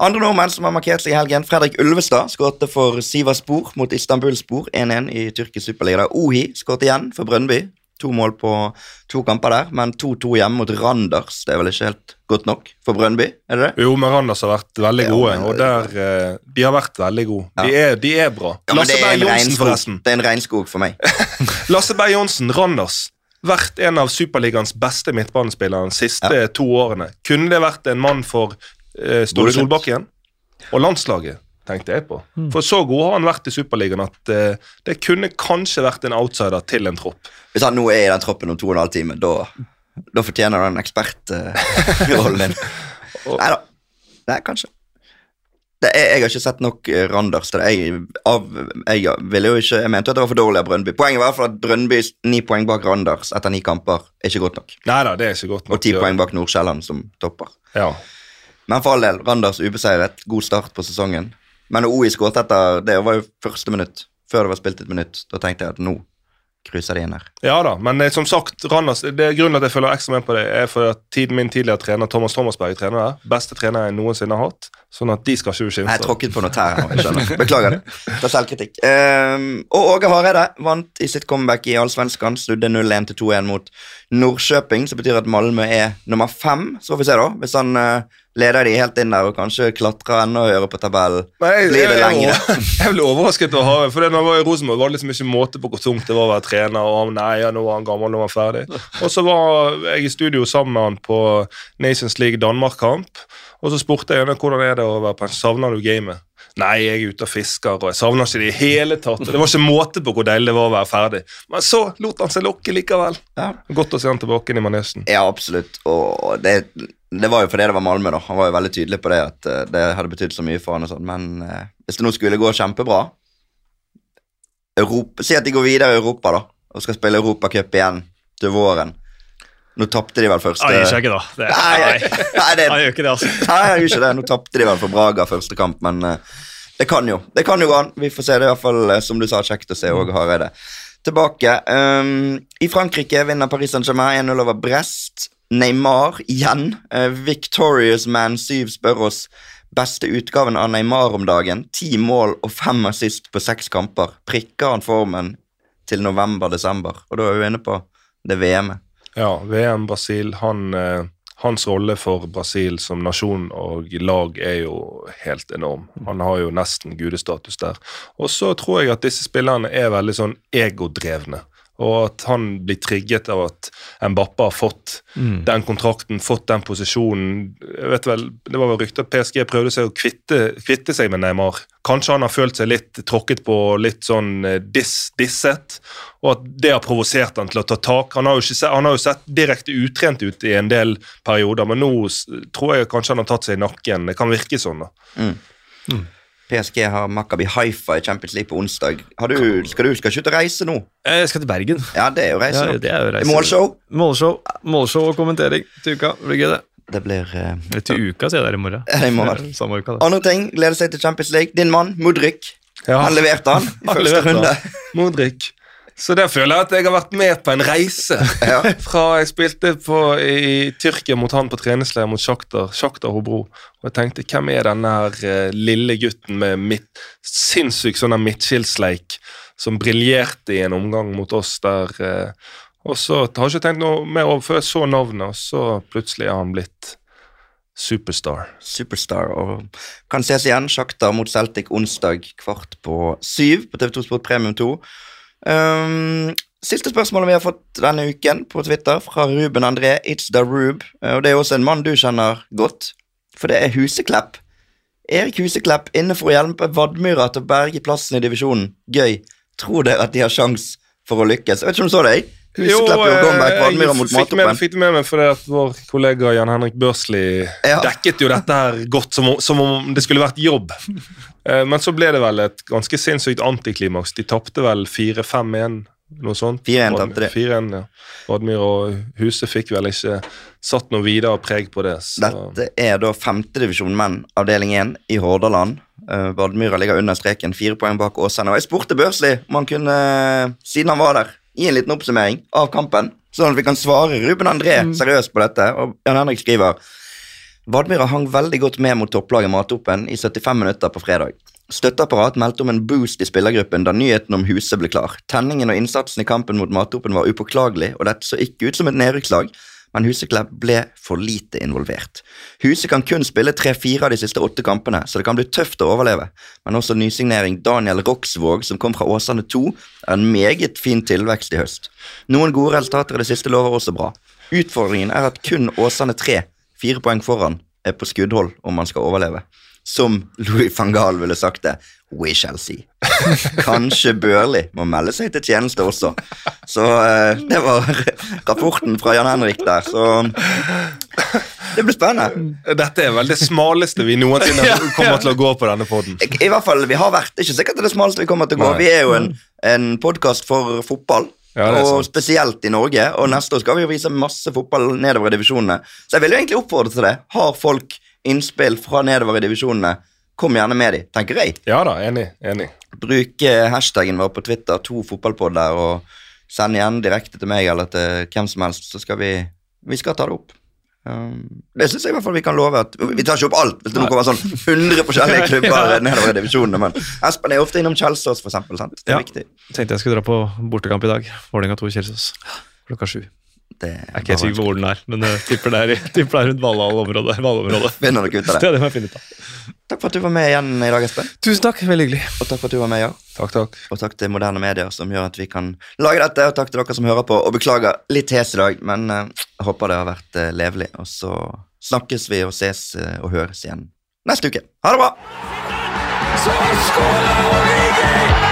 Andre nordmenn som har markert seg i helgen. Fredrik Ulvestad skårte for Sivaspor mot Istanbul Spor 1-1 i tyrkisk superliga. Ohi skårte igjen for Brøndby. To mål på to kamper der, men 2-2 hjemme mot Randers. Det er vel ikke helt godt nok for Brøndby? er det det? Jo, men Randers har vært veldig Ja, gode, og der, eh, de har vært veldig gode. De, er, de er bra. Ja, Lasse er Berg Johnsen, forresten. Det er en regnskog for meg. Lasse Berg Johnsen, Randers. Vært en av Superligaens beste midtbanespillere de siste to årene. Kunne det vært en mann for eh, Ståle. Solbakken? Og landslaget, tenkte jeg på. Mm. For så god har han vært i Superligaen at eh, det kunne kanskje vært en outsider til en tropp. Hvis han nå er i den troppen om to og en halv time, da, da fortjener han ekspertrollen din. Nei da. Nei, kanskje. Det er, jeg har ikke sett nok eh, Randers til det. Jeg, av, jeg, ville jo ikke, jeg mente at det var for dårlig av Brøndby. Poenget var i hvert fall at Brøndby ni poeng bak Randers etter ni kamper er ikke godt nok. Nei da, det er ikke godt nok. Og ti poeng bak Nordsjælland som topper. Ja. Men for all del, Randers ubeseiret. God start på sesongen. Men OI skåret etter Det var jo første minutt, før det var spilt et minutt. Da tenkte jeg at nå krysser de inn her. Ja da, men eh, som sagt, Randers, det er grunnen til at jeg følger ekstra med på det, er for at tiden min tidligere trener Thomas Thomasberg trener der. Beste trener jeg noensinne har hatt. Sånn at de skal ikke Nei, Jeg er tråkket på noe tær her nå. jeg skjønner. Beklager det. Det er selvkritikk. Ehm, og Åge Hareide vant i sitt comeback i Allsvenskan. Snudde 0-1 til 2-1 mot Nordkjøping, som betyr at Malmö er nummer fem. Så får vi se, da. Hvis han eh, leder de helt inn der og kanskje klatrer enda høyere på tabellen, jeg, blir det lengre. jeg, ble overrasket over Hareide. For da jeg var i Rosenborg, var det liksom ikke måte på hvor tungt det var å være trener. Og han, nei, ja, nå var han gammel, nå var han ferdig. Og så var jeg i studio sammen med han på Nations League Danmark-kamp. Og så spurte jeg henne hvordan er det å være pensjon. Savner du gamet? Nei, jeg er ute og fisker, og jeg savner ikke det i hele tatt. Det var ikke måte på hvor deilig det var å være ferdig. Men så lot han seg lokke likevel. Ja. Godt å se han tilbake inn i manesjen. Ja, absolutt. Og det, det var jo fordi det var Malmö, da. Han var jo veldig tydelig på det, at eh, det hadde betydd så mye for han og sånn. Men eh, hvis det nå skulle gå kjempebra Europa, Si at de går videre i Europa, da, og skal spille Europacup igjen til våren. Nå tapte de vel første Nei, ikke, da. Det, Nei, nei. nei, det, Han gjør ikke det, altså. nei, jeg gjør ikke det. Nå tapte de vel for Braga første kamp, men uh, det kan jo Det kan jo gå an. Vi får se. Det er fall, eh, som du sa, kjekt å se Åge Hareide tilbake. Um, I Frankrike vinner Paris Saint-Germain 1-0 over Brest. Neymar igjen. Uh, Victorious Man 7 spør oss beste utgaven av Neymar om dagen. Ti mål og fem assist på seks kamper. Prikker han formen til november-desember? Og da er vi inne på det VM-et. Ja, VM Brasil. Han, eh, hans rolle for Brasil som nasjon og lag er jo helt enorm. Han har jo nesten gudestatus der. Og så tror jeg at disse spillerne er veldig sånn egodrevne. Og at han blir trigget av at Mbappe har fått Mm. den kontrakten, fått den posisjonen. Jeg vet vel, Det var vel rykte at PSG prøvde seg å kvitte, kvitte seg med Neymar. Kanskje han har følt seg litt tråkket på, litt sånn dis, disset, og at det har provosert han til å ta tak. Han har jo, ikke sett, han har jo sett direkte utrent ut i en del perioder, men nå tror jeg kanskje han har tatt seg i nakken. Det kan virke sånn. da. PSG har Makabi Haifa i Champions League på onsdag. Har du, skal du skal ikke ut og reise nå? Jeg skal til Bergen. Ja, det er jo reise. Ja, det er jo reise. Målshow. Målshow, målshow og kommentering til uka. Det blir gøy, det. Det blir uh, Eller til uka, sier jeg der i morgen. Ja, i morgen. Samme uka, det. Andre ting, gleder seg til Champions League. Din mann, Mudrik, Ja. han leverte han i første runde. Modric. Så der føler jeg at jeg har vært med på en reise. Ja. Fra jeg spilte på, i Tyrkia mot han på treningsleir mot Shakhtar, Shakhtar Hobro. Og jeg tenkte, hvem er denne her eh, lille gutten med mitt, sinnssyk sånn midtskillsleik som briljerte i en omgang mot oss der. eh, og så har jeg ikke tenkt noe mer over før jeg så navnet, og så plutselig er han blitt superstar. Superstar. Og kan ses igjen. Sjakta mot Celtic onsdag kvart på syv på TV2 Sport Premium 2. Um, siste spørsmålet vi har fått denne uken på Twitter, fra Ruben André. It's the Rube. Eh, Og det er også en mann du kjenner godt, for det er Huseklepp. Erik Huseklepp inne for å hjelpe Vadmyra til å berge plassen i divisjonen. Gøy. Tror dere at de har sjans for å lykkes? Jeg vet ikke om du så det? jeg? Gjorde comeback, Vadmyra mot eh, Matoppen. fikk det med meg fordi at vår kollega Jan Henrik Børsli Ja. dekket jo dette her godt, som om, som om det skulle vært jobb. Eh, Men så ble det vel et ganske sinnssykt antiklimaks. De tapte vel 4-5-1, noe sånt. 4-1 tapte de. 4-1, ja. Vadmyr og Huse fikk vel ikke satt noe videre preg på det. Så. Dette er da femtedivisjon menn, avdeling 1 i Hordaland. Uh, Vadmyra ligger under streken, fire poeng bak Åsane. Og jeg spurte Børsli om han kunne, siden han var der, gi en liten oppsummering av kampen. Sånn at vi kan svare Ruben André seriøst på dette. Og Jan Henrik skriver Vadmyra hang veldig godt med mot topplaget Matoppen i 75 minutter på fredag. Støtteapparat meldte om en boost i spillergruppen da nyheten om Huset ble klar. Tenningen og innsatsen i kampen mot Matoppen var upåklagelig, og dette så ikke ut som et nedrykkslag, men Huseklepp ble for lite involvert. Huset kan kun spille tre-fire av de siste åtte kampene, så det kan bli tøft å overleve. Men også nysignering Daniel Roksvåg, som kom fra Åsane 2, er en meget fin tilvekst i høst. Noen gode resultater i det siste lover også bra. Utfordringen er at kun Åsane 3, fire poeng foran, er på skuddhold om man skal overleve. Som Louis van Gaal ville sagt det, we shall see. Kanskje Børli må melde seg til tjeneste også. Så eh, det var rapporten fra Jan Henrik der, så det blir spennende. Dette er vel det smaleste vi noensinne kommer til å gå på denne poden. I, hvert fall, vi har vært, det er ikke sikkert det er det smaleste vi kommer til å gå. Nei. Vi er jo en, en podkast for fotball. Ja, og spesielt i Norge, og neste år skal vi jo vise masse fotball nedover i divisjonene. Så jeg vil jo egentlig oppfordre til det. Har folk innspill fra nedover i divisjonene, kom gjerne med de, tenker jeg. Ja da, enig. enig. Bruk hashtagen hashtaggen vår på Twitter, to fotballpodder, og send igjen direkte til meg eller til hvem som helst, så skal vi Vi skal ta det opp. Um, det syns jeg i hvert fall vi kan love. at Vi tar ikke opp alt, hvis det nå kommer sånn 100 forskjellige klubber nedover i divisjonene, men Espen er ofte innom Kjelsås, for eksempel. Sant? Det er Ja. viktig. Tenkte jeg skulle dra på bortekamp i dag. Vålerenga 2 Kjelsås. Klokka sju. Det Jeg er ikke helt sikker på hvor den er, men jeg tipper det er, tipper det er rundt Valhall-området. Finner dere ut av Det det. er det ut av. Takk for at du var med igjen i dag, Espen. Tusen takk, veldig hyggelig. Og takk for at du var med, ja. Takk, takk. Og takk til moderne medier som gjør at vi kan lage dette. Og takk til dere som hører på. Og beklager litt hes i dag, men eh, jeg håper det har vært eh, levelig. Og så snakkes vi og ses eh, og høres igjen neste uke. Ha det bra! Så skårer Origi!